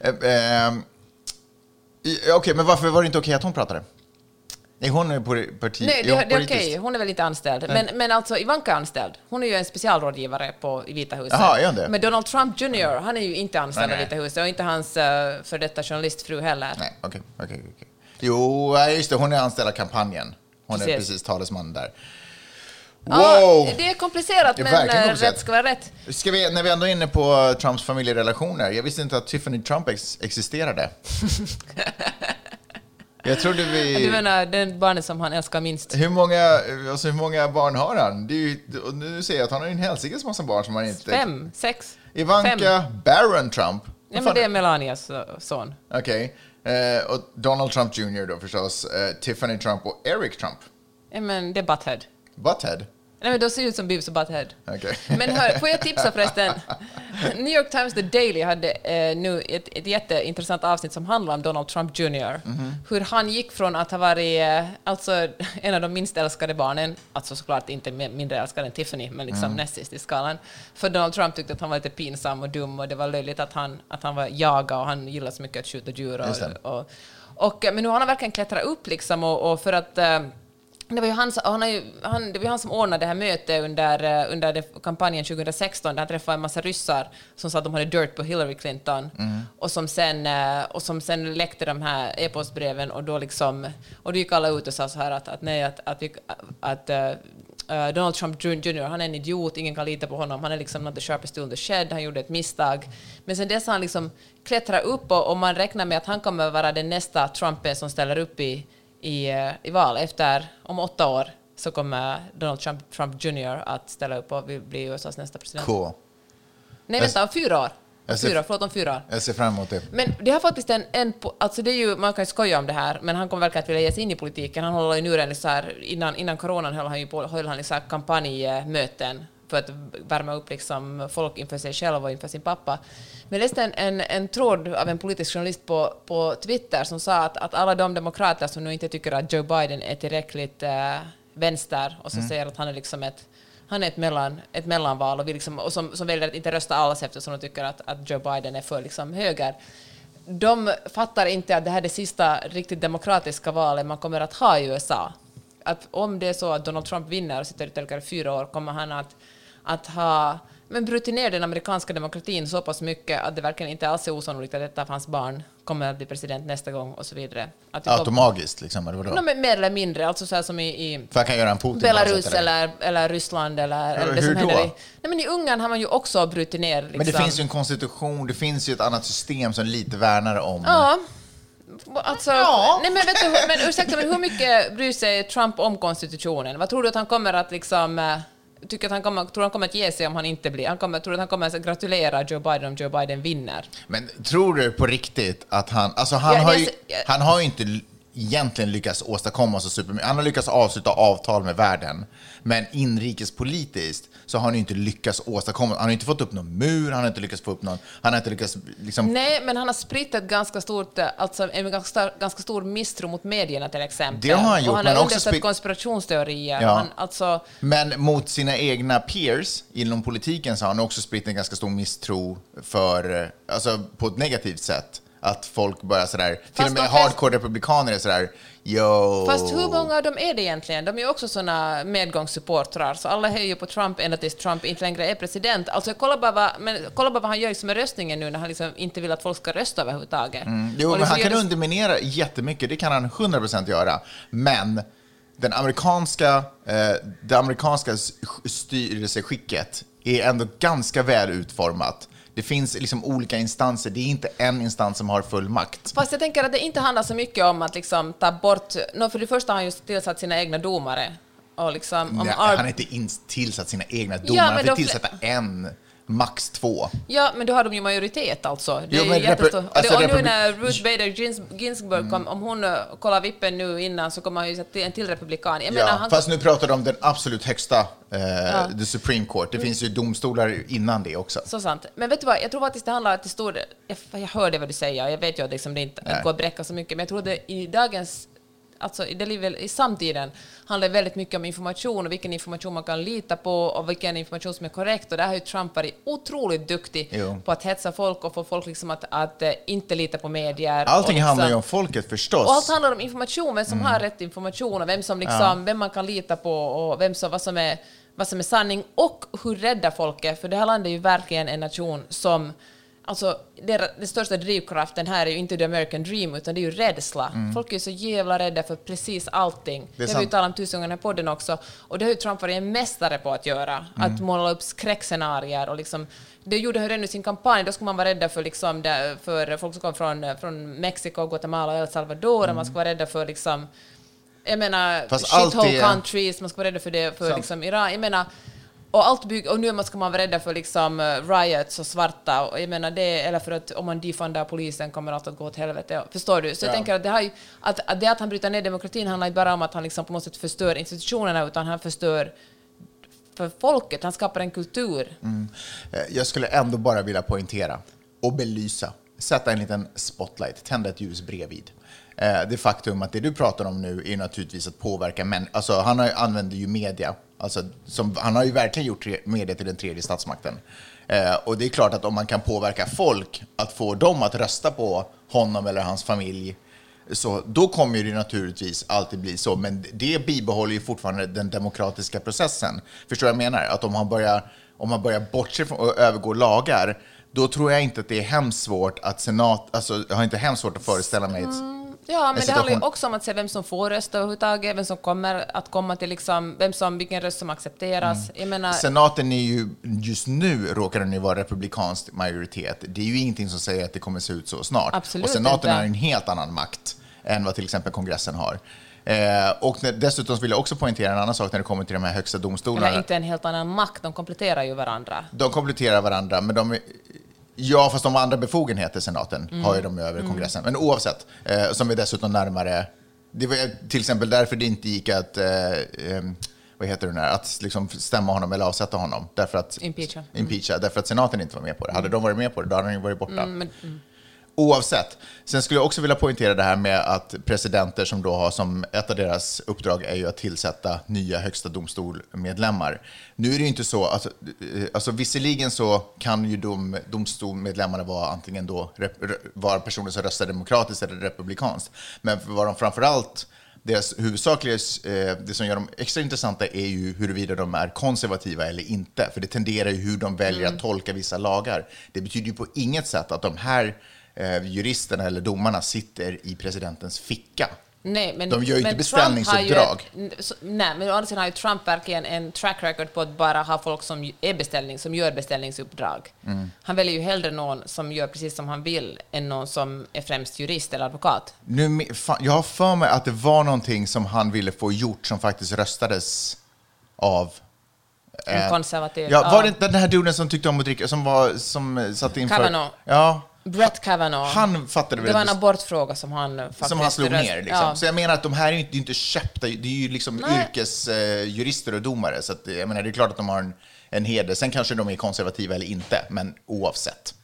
Eh, eh, okej, men varför var det inte okej att hon pratade? Är hon på parti? Nej, det, det är okej. politisk? Hon är väl inte anställd. Men, men alltså, Ivanka är anställd. Hon är ju en specialrådgivare på, i Vita huset. Jaha, är det? Men Donald Trump Jr., han är ju inte anställd Nej, i nej. Vita huset och inte hans uh, för detta journalistfru heller. Nej, okej. okej, okej. Jo, nej, just det, hon är anställd av kampanjen. Hon är Precis. precis talesman där. Ja, Wow! det är komplicerat, Det är men eh, komplicerat. rätt ska vara rätt. Ska vi, när vi ändå är inne på Trumps familjerelationer, jag visste inte att Tiffany Trump ex existerade. jag trodde vi... Du menar den barnet som han älskar minst? Hur många, alltså hur många barn har han? Ju, nu ser jag att han har en helsikes massa barn som han inte... Fem? Sex? Ivanka Fem. Baron Trump. Vad men det är Melanias eh, son. Okej. Eh, och Donald Trump Jr. då förstås. Eh, Tiffany Trump och Eric Trump. Ja, men det är Butthead. Butthead. Nej, men de ser ut som Beavis och Butthead. Okej. Men hör, får jag tipsa förresten? New York Times The Daily hade eh, nu ett, ett jätteintressant avsnitt som handlar om Donald Trump Jr. Mhm. Hur han gick från att ha varit eh, alltså, en av de minst älskade barnen, alltså såklart inte mi- mindre älskad än Tiffany, men liksom Mm. näst sist i skalan. För Donald Trump tyckte att han var lite pinsam och dum och det var löjligt att han, att han var jagad och han gillade så mycket att skjuta djur. Och, och, och, men nu har han verkligen klättrat upp liksom och, och för att eh, det var ju han, han, ju, han, det var han som ordnade det här mötet under, eh, under kampanjen 2016 där han träffade en massa ryssar som sa att de hade dirt på Hillary Clinton och, som sen, eh, och som sen läckte de här e-postbreven och då liksom och då gick alla ut och sa så här att, att nej, att, att, vi, att eh, Donald Trump Jr. han är en idiot, ingen kan lita på honom, han är liksom not the sharpest tool in the shed, han gjorde ett misstag. Men sen dess har han liksom klättrat upp och, och man räknar med att han kommer vara den nästa Trumpen som ställer upp i, i, eh, i val. Efter, om åtta år så kommer Donald Trump, Trump Jr. att ställa upp och bli- USAs nästa president. Cool. Nej, vänta, om fyra år. Fyra, förlåt, om fyra år. Jag ser fram emot det. Men det har faktiskt en, en alltså det är ju, man kan ju skoja om det här, men han kommer verkligen att vilja ge sig in i politiken. Han håller ju nu redan så här, innan, innan coronan höll han ju på, höll han så här kampanjmöten för att värma upp liksom folk inför sig själv och inför sin pappa. Men jag läste en, en, en tråd av en politisk journalist på, på Twitter som sa att, att alla de demokrater som nu inte tycker att Joe Biden är tillräckligt eh, vänster och som säger att han är liksom ett han är ett, mellan, ett mellanval och, vi liksom, och som, som väljer att inte rösta alls eftersom de tycker att, att Joe Biden är för liksom höger. De fattar inte att det här är det sista riktigt demokratiska valet man kommer att ha i USA. Att om det är så att Donald Trump vinner och sitter ytterligare fyra år kommer han att, att ha men brutit ner den amerikanska demokratin så pass mycket att det verkligen inte alls är osannolikt att detta av hans barn kommer att bli president nästa gång och så vidare. Att Automagiskt, liksom, eller vadå? No, men mer eller mindre, alltså så här som i, i För kan göra en Putin Belarus sätt, eller? eller, eller Ryssland eller, eller det som händer i... Nej, men I Ungern har man ju också brutit ner... Liksom. Men det finns ju en konstitution, det finns ju ett annat system som lite värnar om... Ja. Alltså, Ja. Nej, men, vet du, men ursäkta, men hur mycket bryr sig Trump om konstitutionen? Vad tror du att han kommer att liksom... Tycker att han kommer, tror han kommer att ge sig om han inte blir... Han kommer, tror att han kommer att gratulera Joe Biden om Joe Biden vinner? Men tror du på riktigt att han... Alltså han, Ja, har ju, så- ja. han har ju inte egentligen lyckats åstadkomma så supermycket. Han har lyckats avsluta avtal med världen. Men inrikespolitiskt så har han inte lyckats åstadkomma... Han har inte fått upp någon mur, han har inte lyckats få upp någon... Han har inte lyckats liksom... Nej, men han har spritt ett ganska stort, eh, alltså en ganska, ganska stor misstro mot medierna till exempel. Det har han gjort, och han men har också understött spri- konspirationsteorier. Ja. Han, alltså, Men mot sina egna peers inom politiken så har han också spritt en ganska stor misstro för, eh, alltså på ett negativt sätt. Att folk börjar sådär, till Fast och med flest- hardcore republikaner är sådär, yo. Fast hur många av dem är det egentligen? De är ju också såna medgångssupportrar, så alla höjer på Trump ända tills Trump inte längre är president. Alltså kolla bara vad, men, kolla bara vad han gör liksom med röstningen nu när han liksom inte vill att folk ska rösta överhuvudtaget. Mm. Jo, Och men liksom han gör kan det- underminera jättemycket, det kan han 100% göra. Men den amerikanska, eh, det amerikanska styrelseskicket är ändå ganska väl utformat. Det finns liksom olika instanser, det är inte en instans som har full makt. Fast jag tänker att det inte handlar så mycket om att liksom ta bort... No, för det första har han ju tillsatt sina egna domare. Och liksom, om Nej, han har inte tillsatt sina egna domare, han får de fle- tillsätta en, max två. Ja, men då har de ju majoritet alltså. Det Jo, är men alltså och nu när Ruth Bader Gins- Ginsburg kom, om hon uh, kollar vippen nu innan så kommer han ju en till republikan. Jag menar, Ja, han, fast nu pratar de om den absolut högsta, eh, the Supreme Court. Det finns ju domstolar innan det också. Så sant. Men vet du vad, jag tror faktiskt det handlar till stor del... Jag, jag hörde vad du säger, jag vet ju att liksom det inte Nej. går att bräcka så mycket, men jag tror det i dagens... Alltså det livet, i samtiden handlar det väldigt mycket om information och vilken information man kan lita på och vilken information som är korrekt. Och där har ju Trump varit otroligt duktig Jo. på att hetsa folk och få folk liksom att, att eh, inte lita på medier. Allting liksom, handlar ju om folket förstås. Och allt handlar om information, vem som Mm. har rätt information och vem, som liksom, vem man kan lita på och vem som, vad, som är, vad som är sanning och hur rädda folk är. För det här landet är ju verkligen en nation som Alltså, det, den största drivkraften här är ju inte the American dream, utan det är ju rädsla. Folk är ju så jävla rädda för precis allting. Mm. Det Det har vi ju talat om tusen gånger i podden också. Och det har ju Trump varit en mästare på att göra. Mm. Att måla upp skräckscenarier och liksom... Det gjorde han redan i sin kampanj. Då skulle man vara rädda för, liksom, för folk som kom från, från Mexiko, Guatemala och El Salvador. Och man ska vara rädda för liksom... Jag menar, Mm. Shithole countries, man ska vara rädda för det för liksom, Iran. Jag menar, och, allt bygg, och nu ska man vara rädda för liksom, eh, riots och svarta. Och jag menar det, eller för att om man defundar polisen kommer allt att gå åt helvete. Förstår du? Så jag Ja. tänker att det, har ju, att, att det att han bryter ner demokratin handlar inte bara om att han liksom på något sätt förstör institutionerna, utan han förstör för folket, han skapar en kultur. Eh, Jag skulle ändå bara vilja poängtera och belysa, sätta en liten spotlight, tända ett ljus bredvid. Eh, det faktum att det du pratar om nu är naturligtvis att påverka män. Alltså, han har, använder ju media. Alltså, som, han har ju verkligen gjort media till den tredje statsmakten. Eh, och det är klart att om man kan påverka folk att få dem att rösta på honom eller hans familj så då kommer det naturligtvis alltid bli så, men det bibehåller ju fortfarande den demokratiska processen. Förstår du vad jag menar? Att om man börjar, om man börjar bortse från och övergå lagar, då tror jag inte att det är hemskt svårt att senat, alltså jag har inte hemskt svårt att föreställa mig ett, mm. Ja, men En det handlar ju också om att se vem som får rösta överhuvudtaget, vem som kommer att komma till liksom, vem som, vilken röst som accepteras. Mm. Menar, Senaten är ju, just nu råkar den ju vara republikansk majoritet. Det är ju ingenting som säger att det kommer se ut så snart. Absolut och senaten inte. har en helt annan makt än vad till exempel kongressen har. Eh, och dessutom vill jag också poängtera en annan sak när det kommer till de här högsta domstolarna. eller inte en helt annan makt, de kompletterar ju varandra. De kompletterar varandra, men de... Ja, fast de har andra befogenheter, senaten, Mm. har ju de över kongressen. Men oavsett, eh, som är dessutom närmare... Det var till exempel därför det inte gick att... Eh, eh, vad heter det nu? Att liksom stämma honom eller avsätta honom. Därför att, Impeacha. Impeacha, därför att senaten inte var med på det. Hade de varit med på det, då hade han ju varit borta. Mm, men, mm. Oavsett. Sen skulle jag också vilja poängtera det här med att presidenter som då har som ett av deras uppdrag är ju att tillsätta nya högsta domstolmedlemmar. Nu är det ju inte så, alltså, eh, alltså visserligen så kan ju de domstolmedlemmarna vara antingen då vara personer som röstar demokratiskt eller republikanskt. Men vad de framförallt deras huvudsakliga, eh, det som gör dem extra intressanta är ju huruvida de är konservativa eller inte. För det tenderar ju hur de väljer att tolka vissa lagar. Det betyder ju på inget sätt att de här eh, juristerna eller domarna sitter i presidentens ficka. Nej, men, De gör ju inte har ju beställningsuppdrag. ett- nej, men å andra sidan har ju Trump verkligen en track record på att bara ha folk som är beställning, som gör beställningsuppdrag. Mm. Han väljer ju hellre någon som gör precis som han vill än någon som är främst jurist eller advokat. Nu, fan, jag har för mig att det var någonting som han ville få gjort som faktiskt röstades av En eh, konservativ. Ja, var det inte den här duden som tyckte om att dricka, som, var, som satt inför... Kavanaugh. Ja, Brett Kavanaugh. han fattade det väl var en abortfråga som han faktiskt... som han slog ner. Liksom. Ja. Så jag menar att de här är ju inte, det är inte köpta, det är ju liksom yrkesjurister eh, jurister och domare. Så att, jag menar, det är klart att de har en, en heder. Sen kanske de är konservativa eller inte, men oavsett.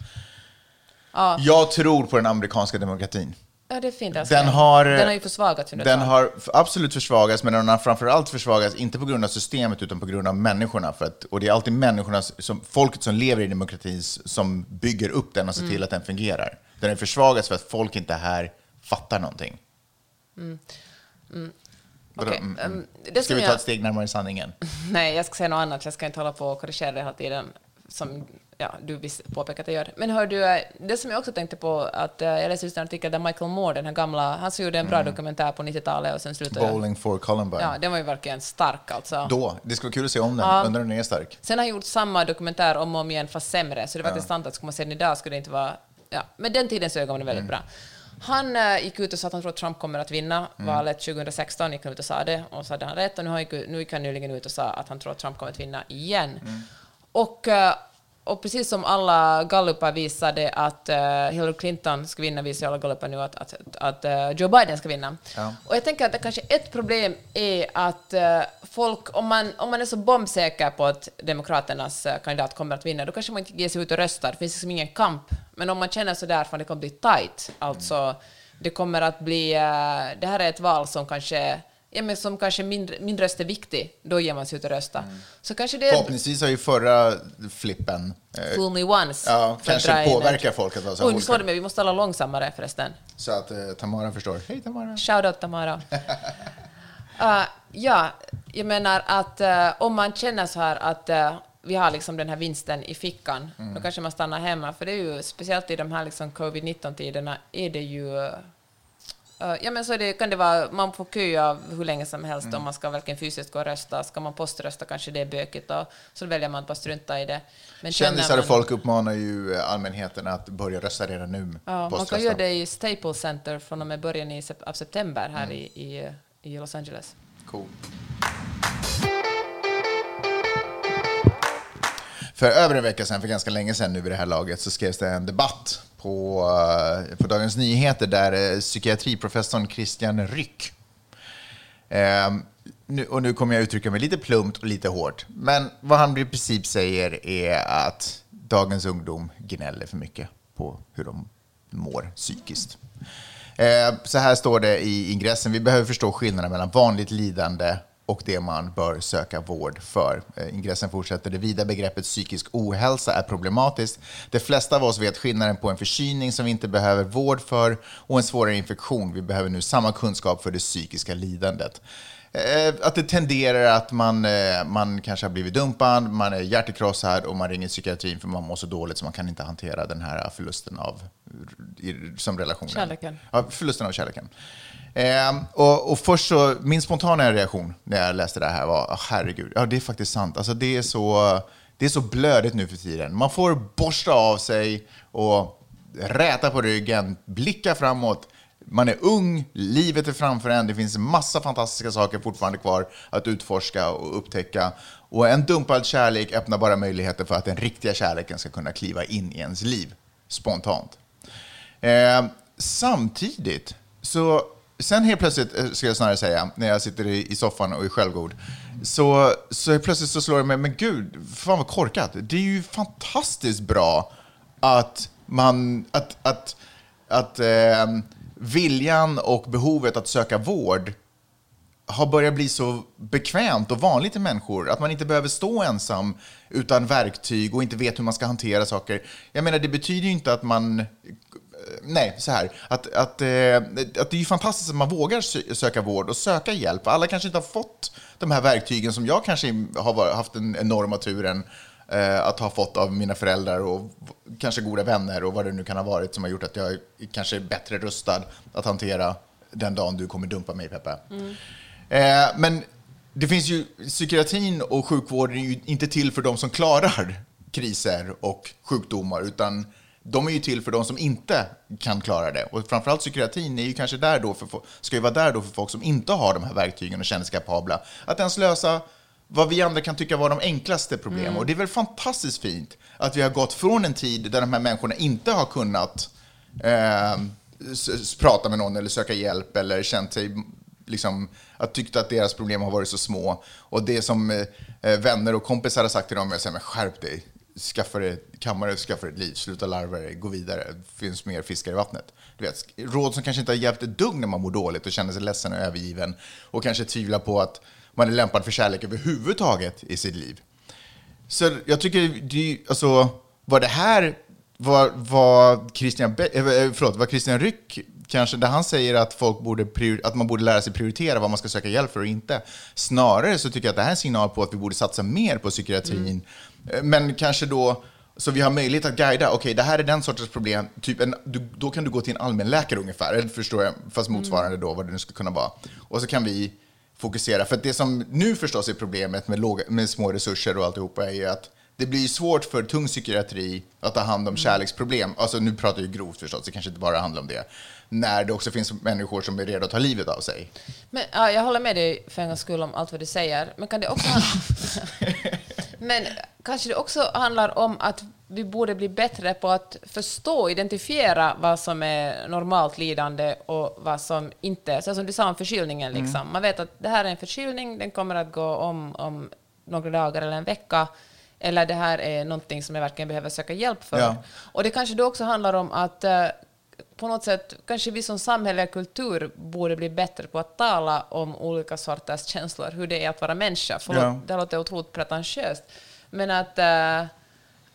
Ja. Jag tror på den amerikanska demokratin. Ja, det är fint. Den har, den har ju försvagats under Den har absolut försvagats, men den har framförallt försvagats inte på grund av systemet utan på grund av människorna. För att, och det är alltid människorna, som, folket som lever i demokratin som bygger upp den och ser Mm. till att den fungerar. Den har försvagats för att folk inte här fattar någonting. Vadå, Okej, mm, ehm, mm. Ska som vi ta jag- ett steg närmare sanningen? Nej, jag ska säga något annat. Jag ska inte hålla på och korrigera det hela tiden, som ja, du visst påpekat att jag gör. Men hör du, eh, det som jag också tänkte på, att eh, jag läste just en artikel där Michael Moore, den här gamla, han som gjorde en bra dokumentär på 90-talet och sen slutade... Bowling for Columbine. Ja, den var ju verkligen stark alltså. Då, det skulle vara kul att se om den. Ja. Undrar den är stark. Sen har han gjort samma dokumentär om och om igen, fast sämre. Så det var intressant att skulle man se den idag skulle det inte vara... Ja, men den tidens ögon var väldigt bra. Han eh, gick ut och sa att han tror att Trump kommer att vinna valet 2016, gick han ut och sa det, och så hade han rätt. Och nu, han gick, nu gick han nyligen ut och sa att han tror att Trump kommer att vinna igen. Och, eh, och precis som alla gallupar visade att eh, Hillary Clinton ska vinna, visar alla gallupar nu att, att, att eh, Joe Biden ska vinna. Ja. Och jag tänker att det kanske ett problem är att eh, folk, om man, om man är så bombsäker på att Demokraternas kandidat kommer att vinna, då kanske man inte ger sig ut och röstar. Det finns liksom ingen kamp. Men om man känner så där, för det kommer bli tight, alltså det kommer att bli, det här är ett val som kanske Ja, men som kanske min, min röst är viktig, då ger man sig ut och rösta. Så kanske det är Förhoppningsvis har ju förra flippen eh, fool me once. ja, kanske påverkar folk att vara så nu olika. vi måste alla långsammare förresten. Så att eh, Tamara förstår. Hej Tamara! Shout out Tamara. Uh, ja, jag menar att uh, om man känner så här att uh, vi har liksom den här vinsten i fickan, Mm. då kanske man stannar hemma. För det är ju, speciellt i de här liksom covid-19-tiderna, är det ju... uh, ja, men så det, kan det vara, man får köa hur länge som helst Mm. om man ska verkligen fysiskt gå och rösta. Ska man poströsta kanske det är bökigt, och så väljer man att bara strunta i det. Men Kändisar och man- folk uppmanar ju eh, allmänheten att börja rösta redan nu. Ja, man kan göra det i Staples Center från och med början i, av september här Mm. i, i, i Los Angeles. Cool. För över en vecka sedan, för ganska länge sedan nu vid det här laget, så skrevs det en debatt på, eh, på Dagens Nyheter där eh, psykiatriprofessorn Christian Ryck eh, nu, och nu kommer jag uttrycka mig lite plumpt och lite hårt, men vad han i princip säger är att dagens ungdom gnäller för mycket på hur de mår psykiskt. Eh, så här står det i ingressen, vi behöver förstå skillnaden mellan vanligt lidande och det man bör söka vård för. Eh, ingressen fortsätter, det vida begreppet psykisk ohälsa är problematiskt. De flesta av oss vet skillnaden på en förkylning som vi inte behöver vård för och en svårare infektion. Vi behöver nu samma kunskap för det psykiska lidandet. Eh, Att det tenderar att man, eh, man kanske har blivit dumpad, man är hjärtekrossad och man ringer psykiatrin för man mår så dåligt så man kan inte hantera den här förlusten av som relationen. Kärleken. Ja, förlusten av kärleken. Eh, och, och först så, min spontana reaktion när jag läste det här var, "Åh, herregud, ja det är faktiskt sant. Alltså det är så, det är så blödigt nu för tiden. Man får borsta av sig och räta på ryggen, blicka framåt. Man är ung, livet är framför en, det finns massa fantastiska saker fortfarande kvar att utforska och upptäcka. Och en dumpad kärlek öppnar bara möjligheter för att den riktiga kärleken ska kunna kliva in i ens liv, spontant. Eh, samtidigt, så sen helt plötsligt, eh, ska jag snarare säga, när jag sitter i, soffan och är självgod, så, så helt plötsligt så slår det mig, men gud, fan vad korkat. Det är ju fantastiskt bra att man, att, att, att eh, viljan och behovet att söka vård har börjat bli så bekvämt och vanligt i människor att man inte behöver stå ensam utan verktyg och inte vet hur man ska hantera saker. Jag menar, det betyder ju inte att man... Eh, nej, så här. Att, att, eh, att det är ju fantastiskt att man vågar söka vård och söka hjälp. Alla kanske inte har fått de här verktygen som jag kanske har haft den enorma turen att ha fått av mina föräldrar och kanske goda vänner och vad det nu kan ha varit som har gjort att jag kanske är bättre rustad att hantera den dagen du kommer dumpa mig, Peppe. Eh, men det finns ju, psykiatrin och sjukvården är ju inte till för de som klarar kriser och sjukdomar, utan de är ju till för de som inte kan klara det. Och framförallt psykiatrin är ju kanske där då för, ska ju vara där då för folk som inte har de här verktygen och känner sig kapabla att ens lösa vad vi andra kan tycka var de enklaste problemen. Och det är väl fantastiskt fint att vi har gått från en tid där de här människorna inte har kunnat eh, prata med någon eller söka hjälp eller känt sig liksom, att tyckte att deras problem har varit så små. Och det som eh, eh, vänner och kompisar har sagt till dem är så här, men skärp dig, skaffa dig ett kammare, skaffa dig ett liv, sluta larva dig, gå vidare, det finns mer fiskar i vattnet. Du vet, råd som kanske inte har hjälpt ett dugg när man mår dåligt och känner sig ledsen och övergiven och kanske tvivlar på att man är lämpad för kärlek överhuvudtaget i sitt liv. Så jag tycker, det, alltså, var det här, var, var Christian, Be- eh, förlåt, var Christian Ryck kanske, där han säger att, folk borde att man borde lära sig prioritera vad man ska söka hjälp för och inte. Snarare så tycker jag att det här är en signal på att vi borde satsa mer på psykiatrin. Eh, Men kanske då, så vi har möjlighet att guida, okej, det här är den sortens problem, typ en, du, då kan du gå till en allmänläkare ungefär, eller förstår jag, fast motsvarande då, vad det nu skulle kunna vara. Och så kan vi fokusera. För det som nu förstås är problemet med, låga, med små resurser och alltihopa är ju att det blir svårt för tung psykiatri att ta hand om kärleksproblem. Alltså nu pratar jag grovt förstås, det kanske inte bara handlar om det. När det också finns människor som är redo att ta livet av sig. Men, ja, jag håller med dig för en gångs skull om allt vad du säger. Men kan det också Men kanske det också handlar om att vi borde bli bättre på att förstå och identifiera vad som är normalt lidande och vad som inte... Så som du sa om förkylningen, liksom. man vet att det här är en förkylning, den kommer att gå om om några dagar eller en vecka. Eller det här är någonting som jag verkligen behöver söka hjälp för. Ja. Och det kanske då också handlar om att eh, på något sätt, kanske vi som samhälle och kultur borde bli bättre på att tala om olika sorters känslor, hur det är att vara människa. Förlåt, Ja. det låter otroligt pretentiöst. Men att, eh,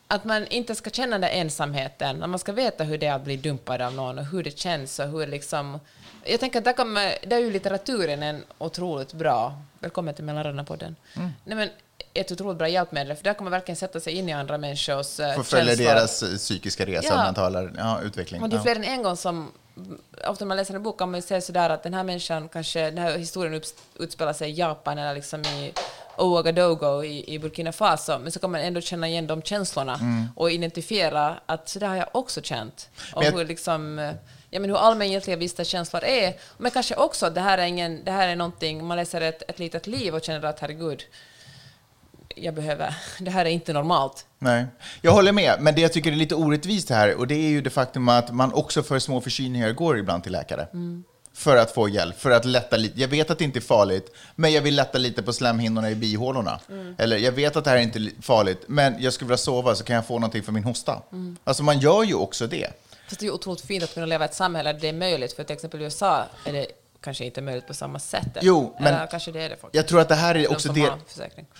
att man inte ska känna den ensamheten, att man ska veta hur det är att bli dumpad av någon och hur det känns och hur liksom... Jag tänker att där, kommer, där är ju litteraturen en otroligt bra... Välkommen till Mellanrunna-podden. Mm. Nej, men ett otroligt bra hjälpmedel, för där kommer man verkligen sätta sig in i andra människors uh, För följa deras eh, psykiska resa, Ja. mentala ja, utveckling. och det är fler än en gång som, ofta när man läser en bok kan man säga sådär att den här människan kanske, den här historien utspelar sig i Japan eller liksom i Ouagadougou i, i Burkina Faso, men så kan man ändå känna igen de känslorna och identifiera att så där har jag också känt. Och jag- hur liksom, eh, ja, men hur allmängiltiga vissa känslor är. Men kanske också att det här är, ingen, det här är någonting, man läser ett, ett litet liv och känner att herregud, jag behöver, det här är inte normalt. Nej, jag håller med. Men det jag tycker är lite orättvist här, och det är ju det faktum att man också för små förkylningar går ibland till läkare. för att få hjälp, för att lätta lite. Jag vet att det inte är farligt, men jag vill lätta lite på slemhinnorna i bihålorna. Eller jag vet att det här är inte li- farligt, men jag skulle vilja sova så kan jag få någonting för min hosta. Alltså man gör ju också det. Fast det är ju otroligt fint att kunna leva i ett samhälle där det är möjligt, för till exempel i USA är det kanske inte möjligt på samma sätt. Jo, men Eller kanske det är det faktiskt. Jag tror att det här är också del,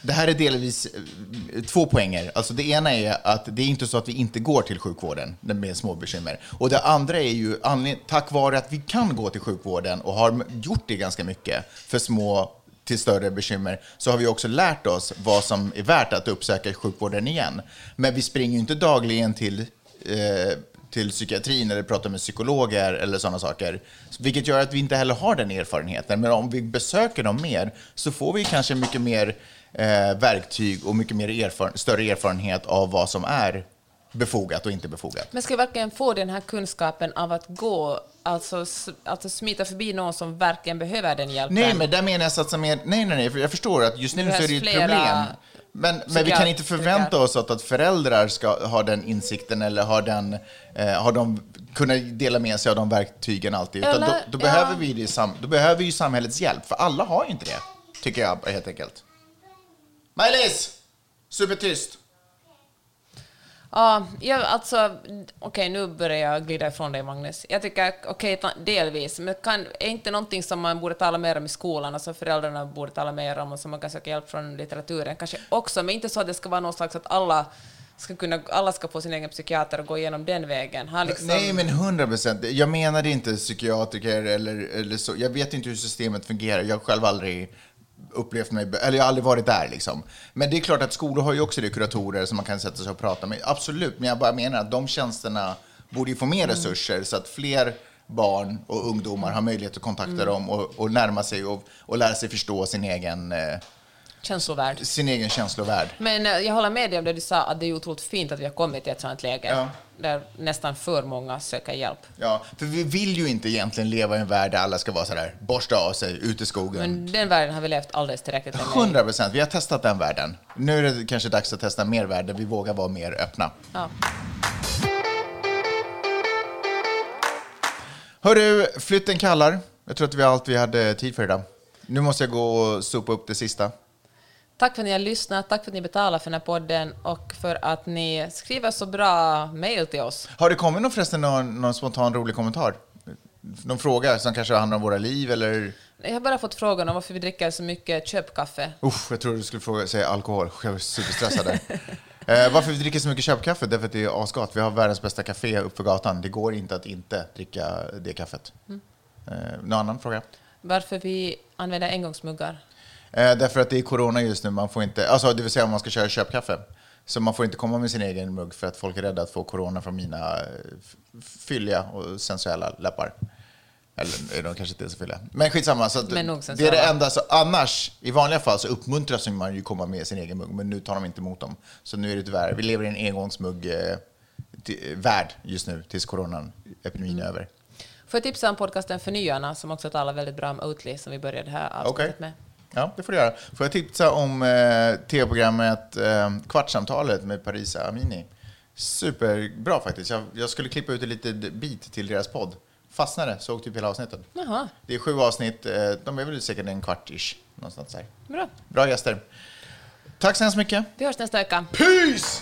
det här är delvis eh, två poänger. Alltså det ena är att det är inte så att vi inte går till sjukvården med små bekymmer. Och det andra är ju tack vare att vi kan gå till sjukvården och har gjort det ganska mycket för små till större bekymmer så har vi också lärt oss vad som är värt att uppsöka sjukvården igen. Men vi springer ju inte dagligen till eh, till psykiatrin eller pratar med psykologer eller sådana saker. Vilket gör att vi inte heller har den erfarenheten. Men om vi besöker dem mer så får vi kanske mycket mer eh, verktyg och mycket mer erfaren- större erfarenhet av vad som är befogat och inte befogat. Men ska vi verkligen få den här kunskapen av att gå, alltså, alltså smita förbi någon som verkligen behöver den hjälpen? Nej, men där menar jag satsa mer... Nej, nej, nej, för jag förstår att just nu så är det ett problem. Men, men vi kan inte förvänta oss att, att föräldrar ska ha den insikten eller har, den, eh, har de kunna dela med sig av de verktygen alltid. Utan Eller, då, då, ja. behöver vi det, då behöver ju samhällets hjälp, för alla har ju inte det, tycker jag helt enkelt. Maj-Lis! Supertyst! Ja, jag, alltså, okej, nu börjar jag glida ifrån dig, Magnus. Jag tycker, okej, ta- delvis, men kan, är inte någonting som man borde tala mer om i skolan, alltså föräldrarna borde tala mer om och som man kan söka hjälp från litteraturen kanske också, men inte så att det ska vara någon slags att alla ska, kunna, alla ska få sin egen psykiater och gå igenom den vägen. Liksom, Nej, men 100 procent. Jag menade inte psykiatriker eller, eller så. Jag vet inte hur systemet fungerar. Jag har själv aldrig upplevt mig, eller jag har aldrig varit där liksom. Men det är klart att skolor har ju också det, kuratorer som man kan sätta sig och prata med. Absolut, men jag bara menar att de tjänsterna borde ju få mer resurser så att fler barn och ungdomar har möjlighet att kontakta dem och, och närma sig och, och lära sig förstå sin egen, eh, Känslovärld. sin egen känslovärld. Men eh, jag håller med dig om det du sa, att det är otroligt fint att vi har kommit till ett sådant läge Ja. där nästan för många söker hjälp. Ja, för vi vill ju inte egentligen leva i en värld där alla ska vara sådär, borsta av sig, ut i skogen. Men den världen har vi levt alldeles tillräckligt länge i. 100 procent. Vi har testat den världen. Nu är det kanske dags att testa mer värld där vi vågar vara mer öppna. Ja. Hörru, flytten kallar. Jag tror att vi har allt vi hade tid för idag. Nu måste jag gå och sopa upp det sista. Tack för att ni har lyssnat, tack för att ni betalar för den här podden och för att ni skriver så bra mejl till oss. Har det kommit någon förresten någon, någon spontan rolig kommentar? Någon fråga som kanske handlar om våra liv eller? Jag har bara fått frågan om varför vi dricker så mycket köpkaffe. Usch, jag tror du skulle fråga, säga alkohol. Jag var superstressad där. eh, varför vi dricker så mycket köpkaffe? Därför att det är asgott. Vi har världens bästa café uppför gatan. Det går inte att inte dricka det kaffet. Eh, någon annan fråga? Varför vi använder engångsmuggar. Eh, därför att det är corona just nu, man får inte, alltså det vill säga om man ska köra köpkaffe. Så man får inte komma med sin egen mugg för att folk är rädda att få corona från mina eh, fylliga och sensuella läppar. Eller är de kanske inte så fylliga. Men skitsamma. Så Men det är det enda. Så annars, i vanliga fall så uppmuntras man ju komma med sin egen mugg, men nu tar de inte emot dem. Så nu är det tyvärr, vi lever i en engångsmugg eh, värld just nu tills coronan, epidemin är över. Får jag tipsa om podcasten Förnyarna som också talar väldigt bra om Oatly som vi började det här avsnittet Okej. med. Ja, det får du göra. Får jag tipsa om eh, tv-programmet eh, Kvartsamtalet med Parisa Amini? Superbra faktiskt. Jag, jag skulle klippa ut en liten bit till deras podd. Fastnade, såg typ hela avsnittet. Jaha, Det är sju avsnitt, eh, de är väl säkert en kvart-ish. Någonstans där. bra. Bra gäster. Tack så hemskt mycket. Vi hörs nästa vecka. Peace!